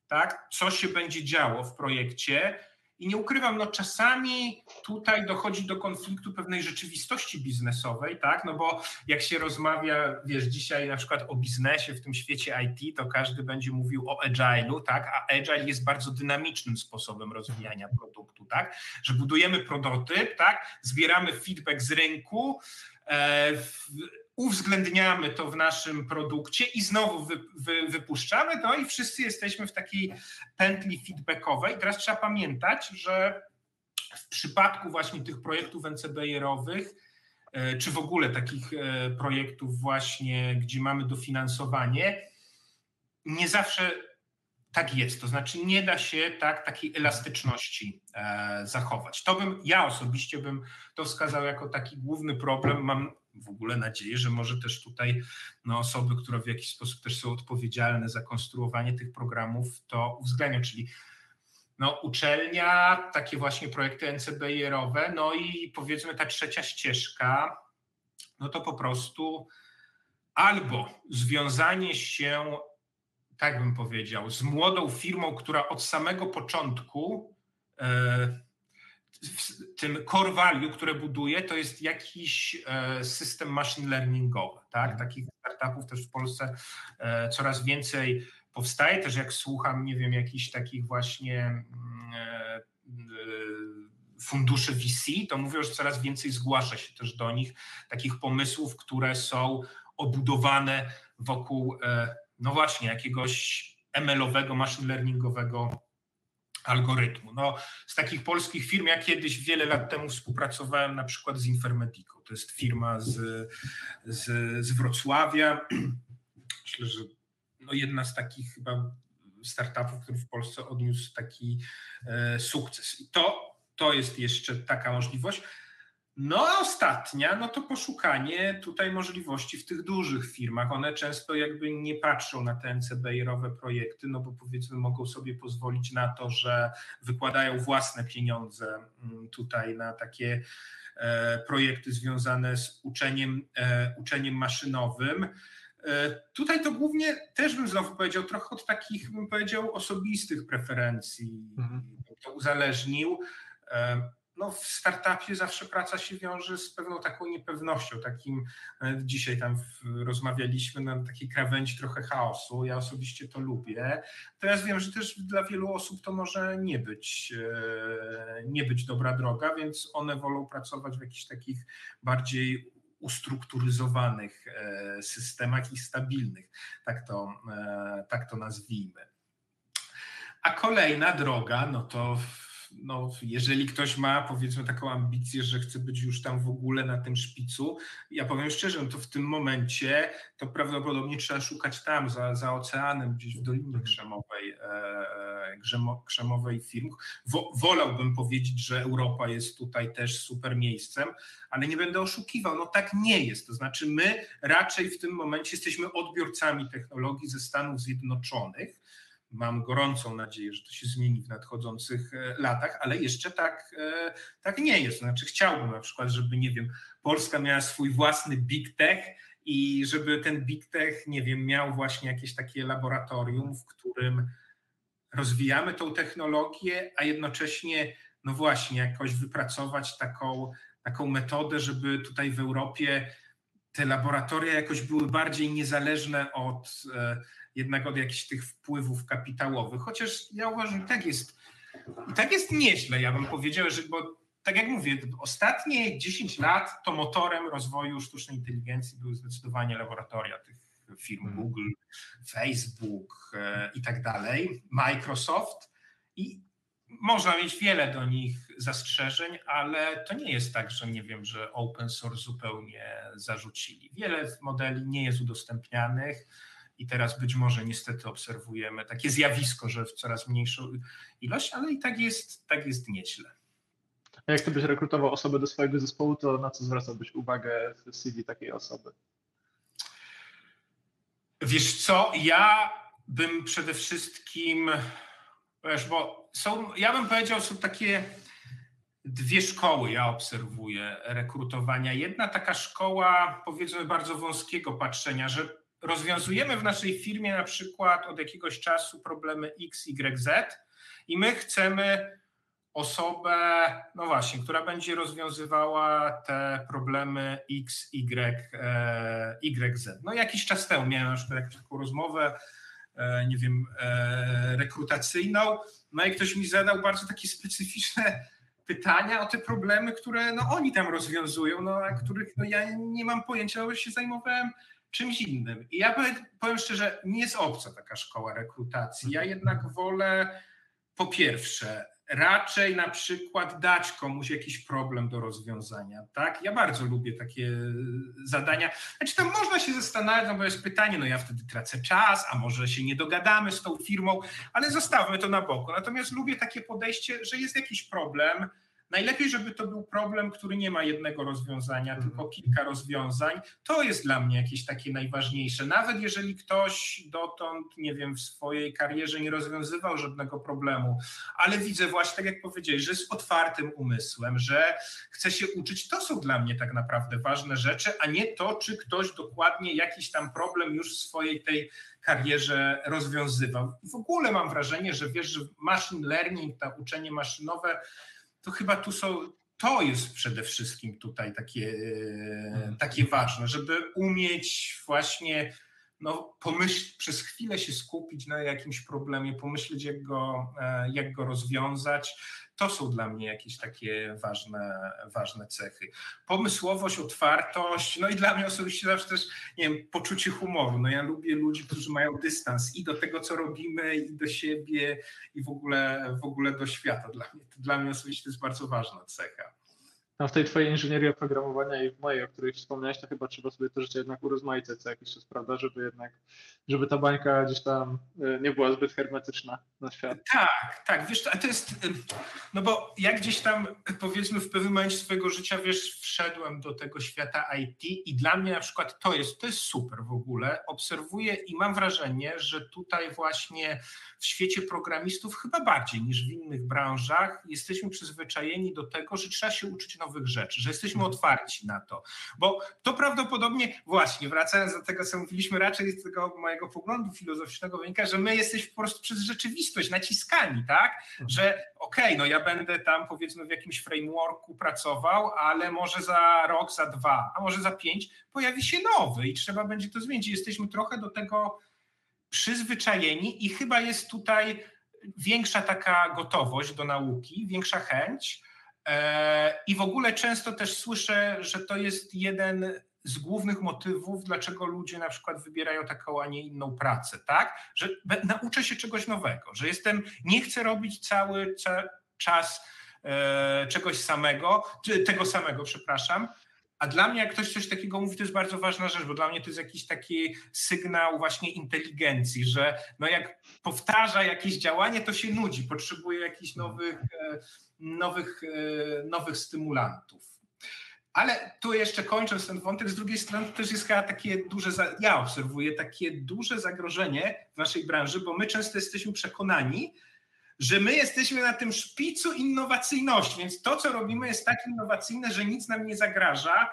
tak, co się będzie działo w projekcie, i nie ukrywam, no czasami tutaj dochodzi do konfliktu pewnej rzeczywistości biznesowej, tak? No bo jak się rozmawia, wiesz, dzisiaj na przykład o biznesie w tym świecie IT, to każdy będzie mówił o agile'u, tak? A agile jest bardzo dynamicznym sposobem rozwijania produktu, tak? Że budujemy prototyp, tak? Zbieramy feedback z rynku, e, w, uwzględniamy to w naszym produkcie i znowu wy, wy, wypuszczamy to i wszyscy jesteśmy w takiej pętli feedbackowej. Teraz trzeba pamiętać, że w przypadku właśnie tych projektów NCBR-owych czy w ogóle takich projektów właśnie, gdzie mamy dofinansowanie, nie zawsze tak jest. To znaczy nie da się tak takiej elastyczności zachować. To bym, ja osobiście bym to wskazał jako taki główny problem. Mam w ogóle nadzieję, że może też tutaj no, osoby, które w jakiś sposób też są odpowiedzialne za konstruowanie tych programów, to uwzględnią, czyli no, uczelnia, takie właśnie projekty NCBR-owe, no i powiedzmy ta trzecia ścieżka, no to po prostu albo związanie się, tak bym powiedział, z młodą firmą, która od samego początku e, tym core value, które buduje, to jest jakiś e, system machine learningowy. Tak? Mhm. Takich startupów też w Polsce e, coraz więcej powstaje. Też jak słucham, nie wiem, jakichś takich właśnie mm, e, funduszy VC, to mówią, że coraz więcej zgłasza się też do nich takich pomysłów, które są obudowane wokół, no właśnie, jakiegoś ML-owego, machine learningowego algorytmu. No, z takich polskich firm, ja kiedyś wiele lat temu współpracowałem na przykład z Infermedico. To jest firma z, z, z Wrocławia. Myślę, że no jedna z takich chyba startupów, który w Polsce odniósł taki e, sukces. I to, to jest jeszcze taka możliwość. No a ostatnia, no to poszukanie tutaj możliwości w tych dużych firmach. One często jakby nie patrzą na te NCBR-owe projekty, no bo powiedzmy mogą sobie pozwolić na to, że wykładają własne pieniądze mm, tutaj na takie e, projekty związane z uczeniem, e, uczeniem maszynowym. E, tutaj to głównie też bym znowu powiedział, trochę od takich, bym powiedział, osobistych preferencji mhm. to uzależnił no w startupie zawsze praca się wiąże z pewną taką niepewnością, takim e, dzisiaj tam rozmawialiśmy na takiej krawędzi trochę chaosu. Ja osobiście to lubię. Teraz wiem, że też dla wielu osób to może nie być, e, nie być dobra droga, więc one wolą pracować w jakichś takich bardziej ustrukturyzowanych e, systemach i stabilnych, tak to, tak to nazwijmy. A kolejna droga, no to no, jeżeli ktoś ma powiedzmy taką ambicję, że chce być już tam w ogóle na tym szpicu, ja powiem szczerze, no to w tym momencie to prawdopodobnie trzeba szukać tam, za, za oceanem, gdzieś w Dolinie Krzemowej, e, Krzemowej firm. Wo, wolałbym powiedzieć, że Europa jest tutaj też super miejscem, ale nie będę oszukiwał, no tak nie jest. To znaczy my raczej w tym momencie jesteśmy odbiorcami technologii ze Stanów Zjednoczonych, Mam gorącą nadzieję, że to się zmieni w nadchodzących e, latach, ale jeszcze tak, e, tak nie jest. Znaczy, chciałbym na przykład, żeby, nie wiem, Polska miała swój własny big tech i żeby ten big tech, nie wiem, miał właśnie jakieś takie laboratorium, w którym rozwijamy tą technologię, a jednocześnie, no właśnie, jakoś wypracować taką, taką metodę, żeby tutaj w Europie te laboratoria jakoś były bardziej niezależne od e, jednak od jakichś tych wpływów kapitałowych, chociaż ja uważam, że tak jest, i tak jest nieźle, ja bym powiedział, że bo tak jak mówię, ostatnie 10 lat to motorem rozwoju sztucznej inteligencji były zdecydowanie laboratoria tych firm mhm. Google, Facebook e, i tak dalej, Microsoft i można mieć wiele do nich zastrzeżeń, ale to nie jest tak, że nie wiem, że open source zupełnie zarzucili. Wiele modeli nie jest udostępnianych i teraz być może niestety obserwujemy takie zjawisko, że w coraz mniejszą ilość, ale i tak jest, tak jest nieźle. A jak ty byś rekrutował osobę do swojego zespołu, to na co zwracałbyś uwagę w CV takiej osoby? Wiesz co, ja bym przede wszystkim, wiesz, bo są, ja bym powiedział, są takie dwie szkoły, ja obserwuję rekrutowania. Jedna taka szkoła, powiedzmy, bardzo wąskiego patrzenia, że rozwiązujemy w naszej firmie na przykład od jakiegoś czasu problemy X, Y, Z i my chcemy osobę, no właśnie, która będzie rozwiązywała te problemy X, Y, e, Y, Z. No jakiś czas temu miałem na przykład taką rozmowę, e, nie wiem, e, rekrutacyjną, no i ktoś mi zadał bardzo takie specyficzne pytania o te problemy, które no, oni tam rozwiązują, no, a których no, ja nie mam pojęcia, bo się zajmowałem czymś innym. I ja powiem, szczerze, nie jest obca taka szkoła rekrutacji. Ja jednak wolę po pierwsze raczej na przykład dać komuś jakiś problem do rozwiązania, tak? Ja bardzo lubię takie zadania. Znaczy tam można się zastanawiać, no bo jest pytanie, no ja wtedy tracę czas, a może się nie dogadamy z tą firmą, ale zostawmy to na boku. Natomiast lubię takie podejście, że jest jakiś problem, Najlepiej, żeby to był problem, który nie ma jednego rozwiązania, mhm. tylko kilka rozwiązań. To jest dla mnie jakieś takie najważniejsze. Nawet jeżeli ktoś dotąd, nie wiem, w swojej karierze nie rozwiązywał żadnego problemu, ale widzę właśnie, tak jak powiedziałeś, że jest otwartym umysłem, że chce się uczyć, to są dla mnie tak naprawdę ważne rzeczy, a nie to, czy ktoś dokładnie jakiś tam problem już w swojej tej karierze rozwiązywał. W ogóle mam wrażenie, że wiesz, że machine learning, to uczenie maszynowe, to chyba tu są, to jest przede wszystkim tutaj takie, mhm. takie ważne, żeby umieć właśnie no, pomyśl, przez chwilę się skupić na jakimś problemie, pomyśleć, jak go, e, jak go rozwiązać. To są dla mnie jakieś takie ważne, ważne cechy. Pomysłowość, otwartość, no i dla mnie osobiście zawsze też, nie wiem, poczucie humoru. No ja lubię ludzi, którzy mają dystans i do tego, co robimy, i do siebie, i w ogóle, w ogóle do świata. Dla mnie, dla mnie osobiście to jest bardzo ważna cecha. No w tej twojej inżynierii oprogramowania i w mojej, o której wspomniałeś, to chyba trzeba sobie to życie jednak urozmaicać co jakiś czas, prawda, żeby jednak, żeby ta bańka gdzieś tam e, nie była zbyt hermetyczna na świat. Tak, tak, wiesz, to jest, no bo jak gdzieś tam powiedzmy w pewnym momencie swojego życia, wiesz, wszedłem do tego świata IT i dla mnie na przykład to jest, to jest super w ogóle, obserwuję i mam wrażenie, że tutaj właśnie w świecie programistów chyba bardziej niż w innych branżach jesteśmy przyzwyczajeni do tego, że trzeba się uczyć nowych rzeczy, że jesteśmy mhm. otwarci na to. Bo to prawdopodobnie, właśnie wracając do tego, co mówiliśmy, raczej z tego mojego poglądu filozoficznego wynika, że my jesteśmy po prostu przez rzeczywistość naciskani, tak? Mhm. Że okej, okay, no ja będę tam powiedzmy w jakimś frameworku pracował, ale może za rok, za dwa, a może za pięć pojawi się nowy i trzeba będzie to zmienić. Jesteśmy trochę do tego przyzwyczajeni i chyba jest tutaj większa taka gotowość do nauki, większa chęć. E, I w ogóle często też słyszę, że to jest jeden z głównych motywów, dlaczego ludzie na przykład wybierają taką, a nie inną pracę, tak? Że nauczę się czegoś nowego, że jestem, nie chcę robić cały czas e, czegoś samego, tego samego, przepraszam, a dla mnie, jak ktoś coś takiego mówi, to jest bardzo ważna rzecz, bo dla mnie to jest jakiś taki sygnał właśnie inteligencji, że no jak powtarza jakieś działanie, to się nudzi, potrzebuje jakichś nowych, e, nowych, e, nowych stymulantów. Ale tu jeszcze kończąc ten wątek, z drugiej strony też jest takie duże, ja obserwuję takie duże zagrożenie w naszej branży, bo my często jesteśmy przekonani, że my jesteśmy na tym szpicu innowacyjności, więc to, co robimy, jest tak innowacyjne, że nic nam nie zagraża.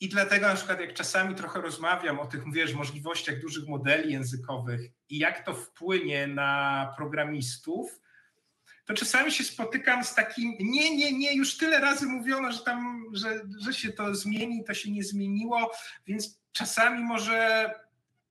I dlatego na przykład jak czasami trochę rozmawiam o tych, wiesz, możliwościach dużych modeli językowych i jak to wpłynie na programistów, to czasami się spotykam z takim, nie, nie, nie, już tyle razy mówiono, że tam, że, że się to zmieni, to się nie zmieniło, więc czasami może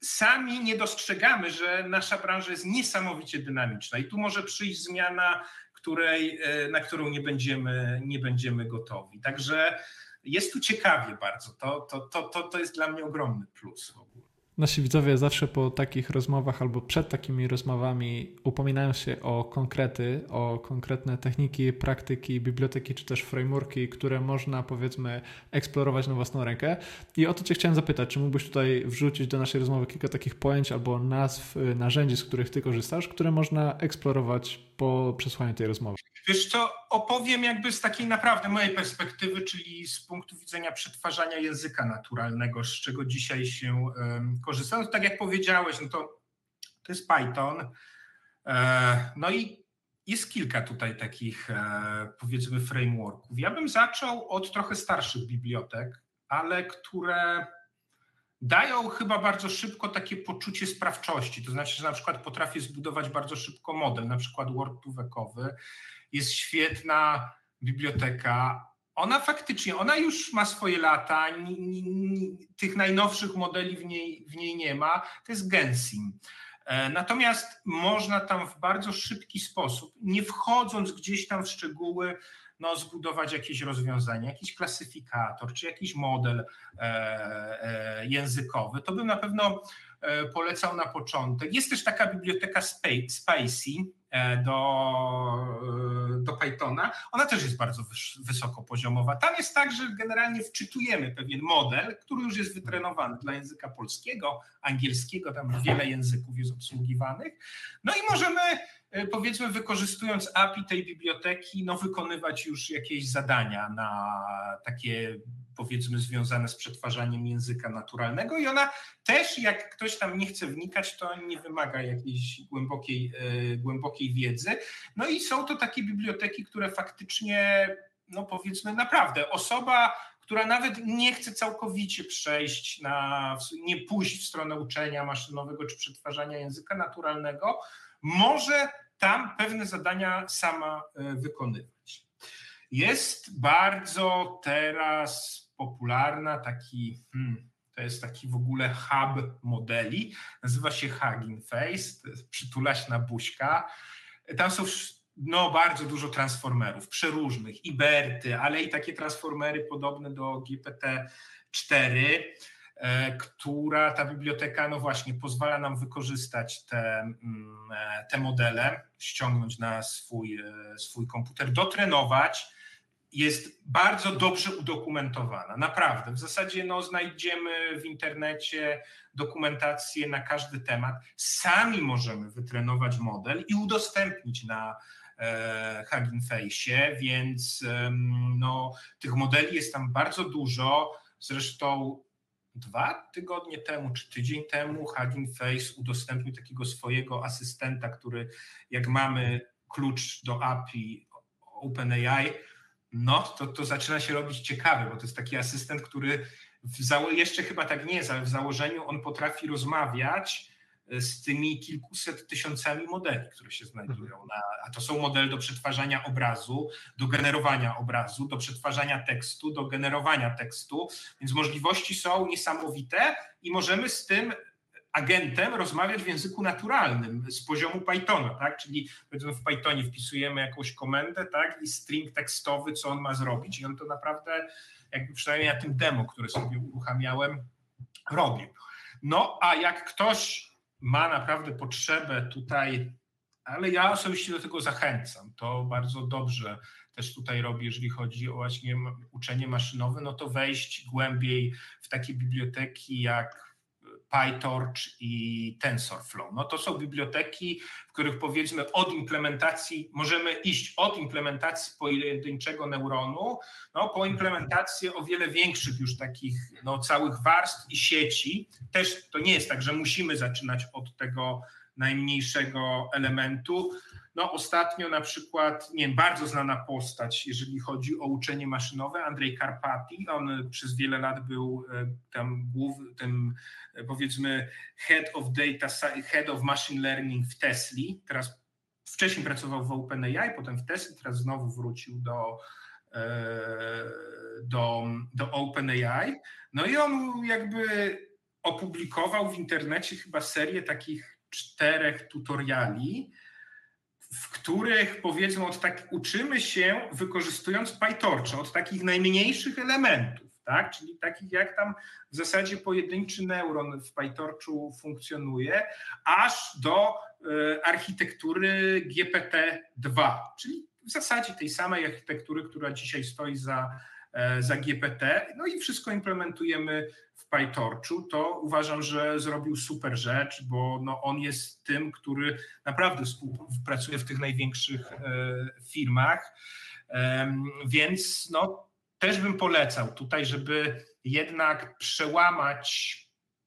sami nie dostrzegamy, że nasza branża jest niesamowicie dynamiczna i tu może przyjść zmiana, której, e, na którą nie będziemy, nie będziemy gotowi. Także jest tu ciekawie bardzo. To, to, to, to, to jest dla mnie ogromny plus. Nasi widzowie zawsze po takich rozmowach albo przed takimi rozmowami upominają się o konkrety, o konkretne techniki, praktyki, biblioteki czy też frameworki, które można powiedzmy eksplorować na własną rękę. I o to Cię chciałem zapytać, czy mógłbyś tutaj wrzucić do naszej rozmowy kilka takich pojęć albo nazw, y, narzędzi, z których Ty korzystasz, które można eksplorować po przesłaniu tej rozmowy? Wiesz co, opowiem jakby z takiej naprawdę mojej perspektywy, czyli z punktu widzenia przetwarzania języka naturalnego, z czego dzisiaj się um, korzysta. No, tak jak powiedziałeś, no to, to jest Python. E, no i jest kilka tutaj takich e, powiedzmy frameworków. Ja bym zaczął od trochę starszych bibliotek, ale które dają chyba bardzo szybko takie poczucie sprawczości. To znaczy, że na przykład potrafię zbudować bardzo szybko model, na przykład Word tuwekowy. Jest świetna biblioteka. Ona faktycznie, ona już ma swoje lata, tych najnowszych modeli w niej, w niej nie ma. To jest Gensim. E, natomiast można tam w bardzo szybki sposób, nie wchodząc gdzieś tam w szczegóły, no, zbudować jakieś rozwiązanie, jakiś klasyfikator czy jakiś model e, e, językowy. To bym na pewno e, polecał na początek. Jest też taka biblioteka Spacey, do, do Pythona, ona też jest bardzo wysokopoziomowa. Tam jest tak, że generalnie wczytujemy pewien model, który już jest wytrenowany dla języka polskiego, angielskiego, tam wiele języków jest obsługiwanych. No i możemy powiedzmy wykorzystując API tej biblioteki, no wykonywać już jakieś zadania na takie powiedzmy związane z przetwarzaniem języka naturalnego i ona też, jak ktoś tam nie chce wnikać, to nie wymaga jakiejś głębokiej, e, głębokiej wiedzy. No i są to takie biblioteki, które faktycznie, no powiedzmy naprawdę, osoba, która nawet nie chce całkowicie przejść na, nie pójść w stronę uczenia maszynowego czy przetwarzania języka naturalnego, może tam pewne zadania sama e, wykonywać. Jest bardzo teraz popularna, taki, hmm, to jest taki w ogóle hub modeli, nazywa się Hugging Face, to jest przytulaśna buźka. Tam są no, bardzo dużo transformerów, przeróżnych, i Berty, ale i takie transformery podobne do GPT-4, e, która ta biblioteka, no właśnie, pozwala nam wykorzystać te, mm, e, te modele, ściągnąć na swój, e, swój komputer, dotrenować, jest bardzo dobrze udokumentowana. Naprawdę. W zasadzie no, znajdziemy w internecie dokumentację na każdy temat. Sami możemy wytrenować model i udostępnić na e, Hugging Face, więc e, no, tych modeli jest tam bardzo dużo. Zresztą dwa tygodnie temu czy tydzień temu Hugging Face udostępnił takiego swojego asystenta, który jak mamy klucz do API OpenAI, no to, to zaczyna się robić ciekawe, bo to jest taki asystent, który jeszcze chyba tak nie jest, ale w założeniu on potrafi rozmawiać e, z tymi kilkuset tysiącami modeli, które się znajdują. Na, a to są modele do przetwarzania obrazu, do generowania obrazu, do przetwarzania tekstu, do generowania tekstu, więc możliwości są niesamowite i możemy z tym agentem rozmawiać w języku naturalnym z poziomu Pythona, tak? Czyli powiedzmy w Pythonie wpisujemy jakąś komendę, tak? I string tekstowy, co on ma zrobić. I on to naprawdę, jakby przynajmniej na tym demo, które sobie uruchamiałem, robił. No, a jak ktoś ma naprawdę potrzebę tutaj, ale ja osobiście do tego zachęcam, to bardzo dobrze też tutaj robi, jeżeli chodzi o właśnie uczenie maszynowe, no to wejść głębiej w takie biblioteki jak PyTorch i TensorFlow. No to są biblioteki, w których powiedzmy od implementacji, możemy iść od implementacji pojedynczego neuronu, no, po implementację o wiele większych już takich no, całych warstw i sieci. Też to nie jest tak, że musimy zaczynać od tego najmniejszego elementu. No ostatnio na przykład, nie wiem, bardzo znana postać, jeżeli chodzi o uczenie maszynowe, Andrzej Karpati, on przez wiele lat był e, tam głównym, e, powiedzmy head of data, head of machine learning w Tesli, teraz wcześniej pracował w OpenAI, potem w Tesli, teraz znowu wrócił do, e, do, do OpenAI. No i on jakby opublikował w internecie chyba serię takich czterech tutoriali, w których powiedzmy od tak, uczymy się wykorzystując PyTorcha od takich najmniejszych elementów, tak? czyli takich jak tam w zasadzie pojedynczy neuron w PyTorchu funkcjonuje, aż do y, architektury GPT-2, czyli w zasadzie tej samej architektury, która dzisiaj stoi za, y, za GPT, no i wszystko implementujemy PyTorchu, to uważam, że zrobił super rzecz, bo no on jest tym, który naprawdę współpracuje w tych największych e, firmach. Więc no, też bym polecał tutaj, żeby jednak przełamać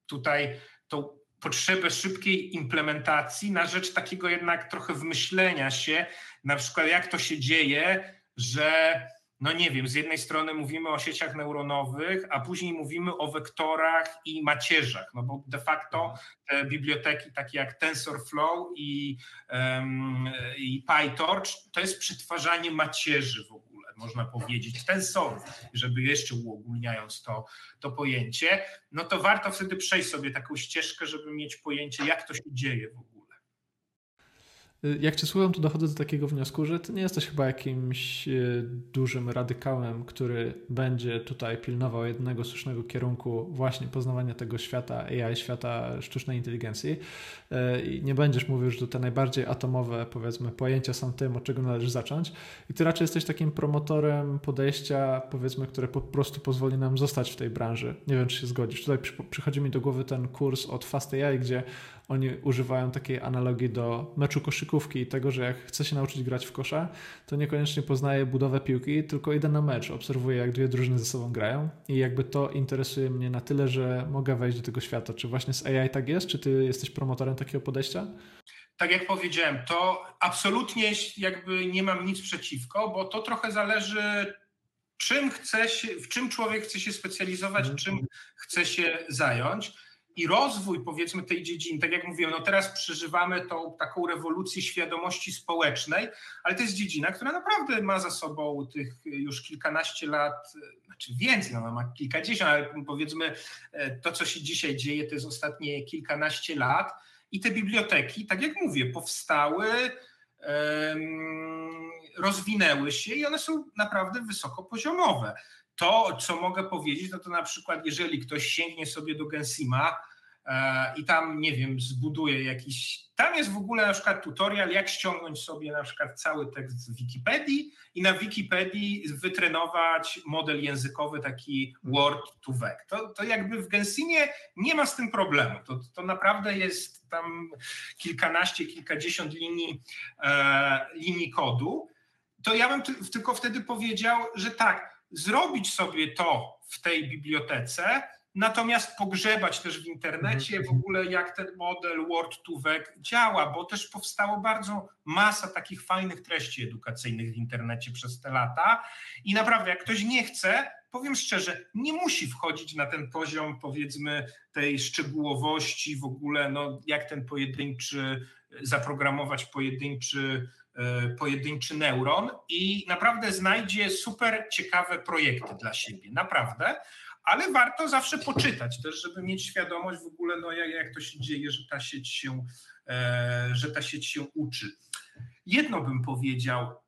tutaj tą potrzebę szybkiej implementacji na rzecz takiego jednak trochę wmyślenia się, na przykład jak to się dzieje, że no nie wiem, z jednej strony mówimy o sieciach neuronowych, a później mówimy o wektorach i macierzach, no bo de facto mhm. te biblioteki takie jak TensorFlow i, um, i PyTorch to jest przetwarzanie macierzy w ogóle, można powiedzieć, tensorów, żeby jeszcze uogólniając to, to pojęcie, no to warto wtedy przejść sobie taką ścieżkę, żeby mieć pojęcie, jak to się dzieje w ogóle. Jak cię słucham, to dochodzę do takiego wniosku, że ty nie jesteś chyba jakimś e, dużym radykałem, który będzie tutaj pilnował jednego słusznego kierunku właśnie poznawania tego świata AI, świata sztucznej inteligencji. E, I nie będziesz mówił, że to te najbardziej atomowe, powiedzmy, pojęcia są tym, od czego należy zacząć. I ty raczej jesteś takim promotorem podejścia, powiedzmy, które po prostu pozwoli nam zostać w tej branży. Nie wiem, czy się zgodzisz. Tutaj przychodzi mi do głowy ten kurs od Fast AI, gdzie oni używają takiej analogii do meczu koszykówki i tego, że jak chce się nauczyć grać w kosza, to niekoniecznie poznaje budowę piłki, tylko idę na mecz, obserwuję jak dwie drużyny ze sobą grają i jakby to interesuje mnie na tyle, że mogę wejść do tego świata. Czy właśnie z AI tak jest? Czy ty jesteś promotorem takiego podejścia? tak jak powiedziałem, to absolutnie jakby nie mam nic przeciwko, bo to trochę zależy, czym chce się, w czym człowiek chce się specjalizować, mm. czym chce się zająć i rozwój powiedzmy tej dziedziny, tak jak mówiłem, no teraz przeżywamy tą taką rewolucję świadomości społecznej, ale to jest dziedzina, która naprawdę ma za sobą tych już kilkanaście lat, znaczy więcej, no ma kilkadziesiąt, ale powiedzmy e, to, co się dzisiaj dzieje, to jest ostatnie kilkanaście lat i te biblioteki, tak jak mówię, powstały, rozwinęły się i one są naprawdę wysokopoziomowe. To, co mogę powiedzieć, no to na przykład, jeżeli ktoś sięgnie sobie do Gensima e, i tam, nie wiem, zbuduje jakiś. Tam jest w ogóle na przykład tutorial, jak ściągnąć sobie na przykład cały tekst z Wikipedii i na Wikipedii wytrenować model językowy, taki Word to Vec. To, to jakby w Gensimie nie ma z tym problemu. To, to naprawdę jest tam kilkanaście, kilkadziesiąt linii, e, linii kodu. To ja bym tylko wtedy powiedział, że tak, zrobić sobie to w tej bibliotece, natomiast pogrzebać też w internecie mhm. w ogóle, jak ten model Word to Vec działa, bo też powstało bardzo masa takich fajnych treści edukacyjnych w internecie przez te lata i naprawdę, jak ktoś nie chce, powiem szczerze, nie musi wchodzić na ten poziom, powiedzmy, tej szczegółowości w ogóle, no, jak ten pojedynczy, zaprogramować pojedynczy pojedynczy neuron i naprawdę znajdzie super ciekawe projekty dla siebie, naprawdę, ale warto zawsze poczytać też, żeby mieć świadomość w ogóle, no jak, jak to się dzieje, że ta sieć się, e, że ta sieć się uczy. Jedno bym powiedział,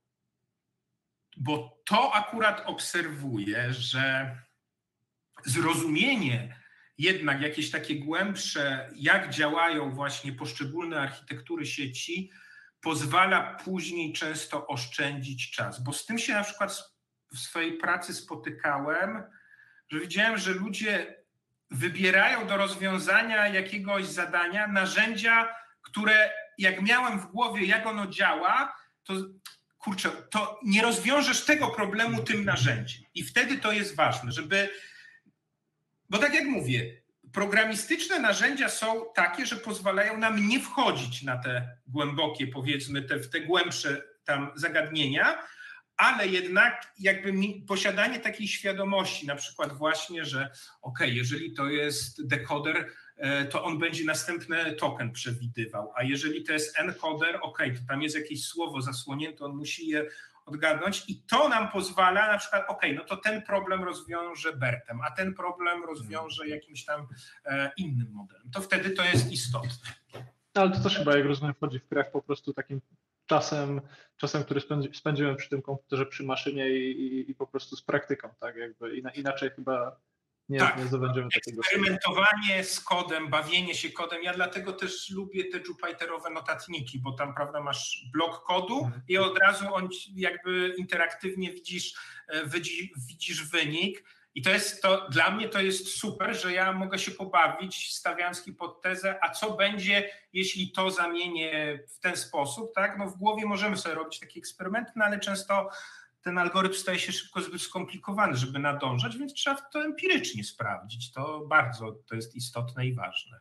bo to akurat obserwuję, że zrozumienie jednak jakieś takie głębsze, jak działają właśnie poszczególne architektury sieci, pozwala później często oszczędzić czas, bo z tym się na przykład w swojej pracy spotykałem, że widziałem, że ludzie wybierają do rozwiązania jakiegoś zadania narzędzia, które jak miałem w głowie, jak ono działa, to kurczę, to nie rozwiążesz tego problemu tym narzędziem. I wtedy to jest ważne, żeby, bo tak jak mówię, programistyczne narzędzia są takie, że pozwalają nam nie wchodzić na te głębokie, powiedzmy, te, w te głębsze tam zagadnienia, ale jednak jakby posiadanie takiej świadomości, na przykład właśnie, że ok, jeżeli to jest dekoder, e, to on będzie następny token przewidywał, a jeżeli to jest encoder, ok, to tam jest jakieś słowo zasłonięte, on musi je odgadnąć i to nam pozwala na przykład, ok, no to ten problem rozwiąże Bertem, a ten problem rozwiąże mhm. jakimś tam e, innym modelem. To wtedy to jest istotne. No, ale to też chyba, jak rozumiem, wchodzi w krew po prostu takim czasem, czasem który spędziłem przy tym komputerze, przy maszynie i, i, i po prostu z praktyką, tak jakby inaczej chyba nie, tak, nie zdobędziemy takiego. Eksperymentowanie z kodem, bawienie się kodem. Ja dlatego też lubię te Jupyterowe notatniki, bo tam prawda masz blok kodu mhm. i od razu on jakby interaktywnie widzisz, e, widzisz wynik. I to jest to, dla mnie to jest super, że ja mogę się pobawić, stawiając hipotezę, a co będzie, jeśli to zamienię w ten sposób, tak? No w głowie możemy sobie robić takie eksperymenty, no ale często ten algorytm staje się szybko zbyt skomplikowany, żeby nadążać, więc trzeba to empirycznie sprawdzić. To bardzo to jest istotne i ważne.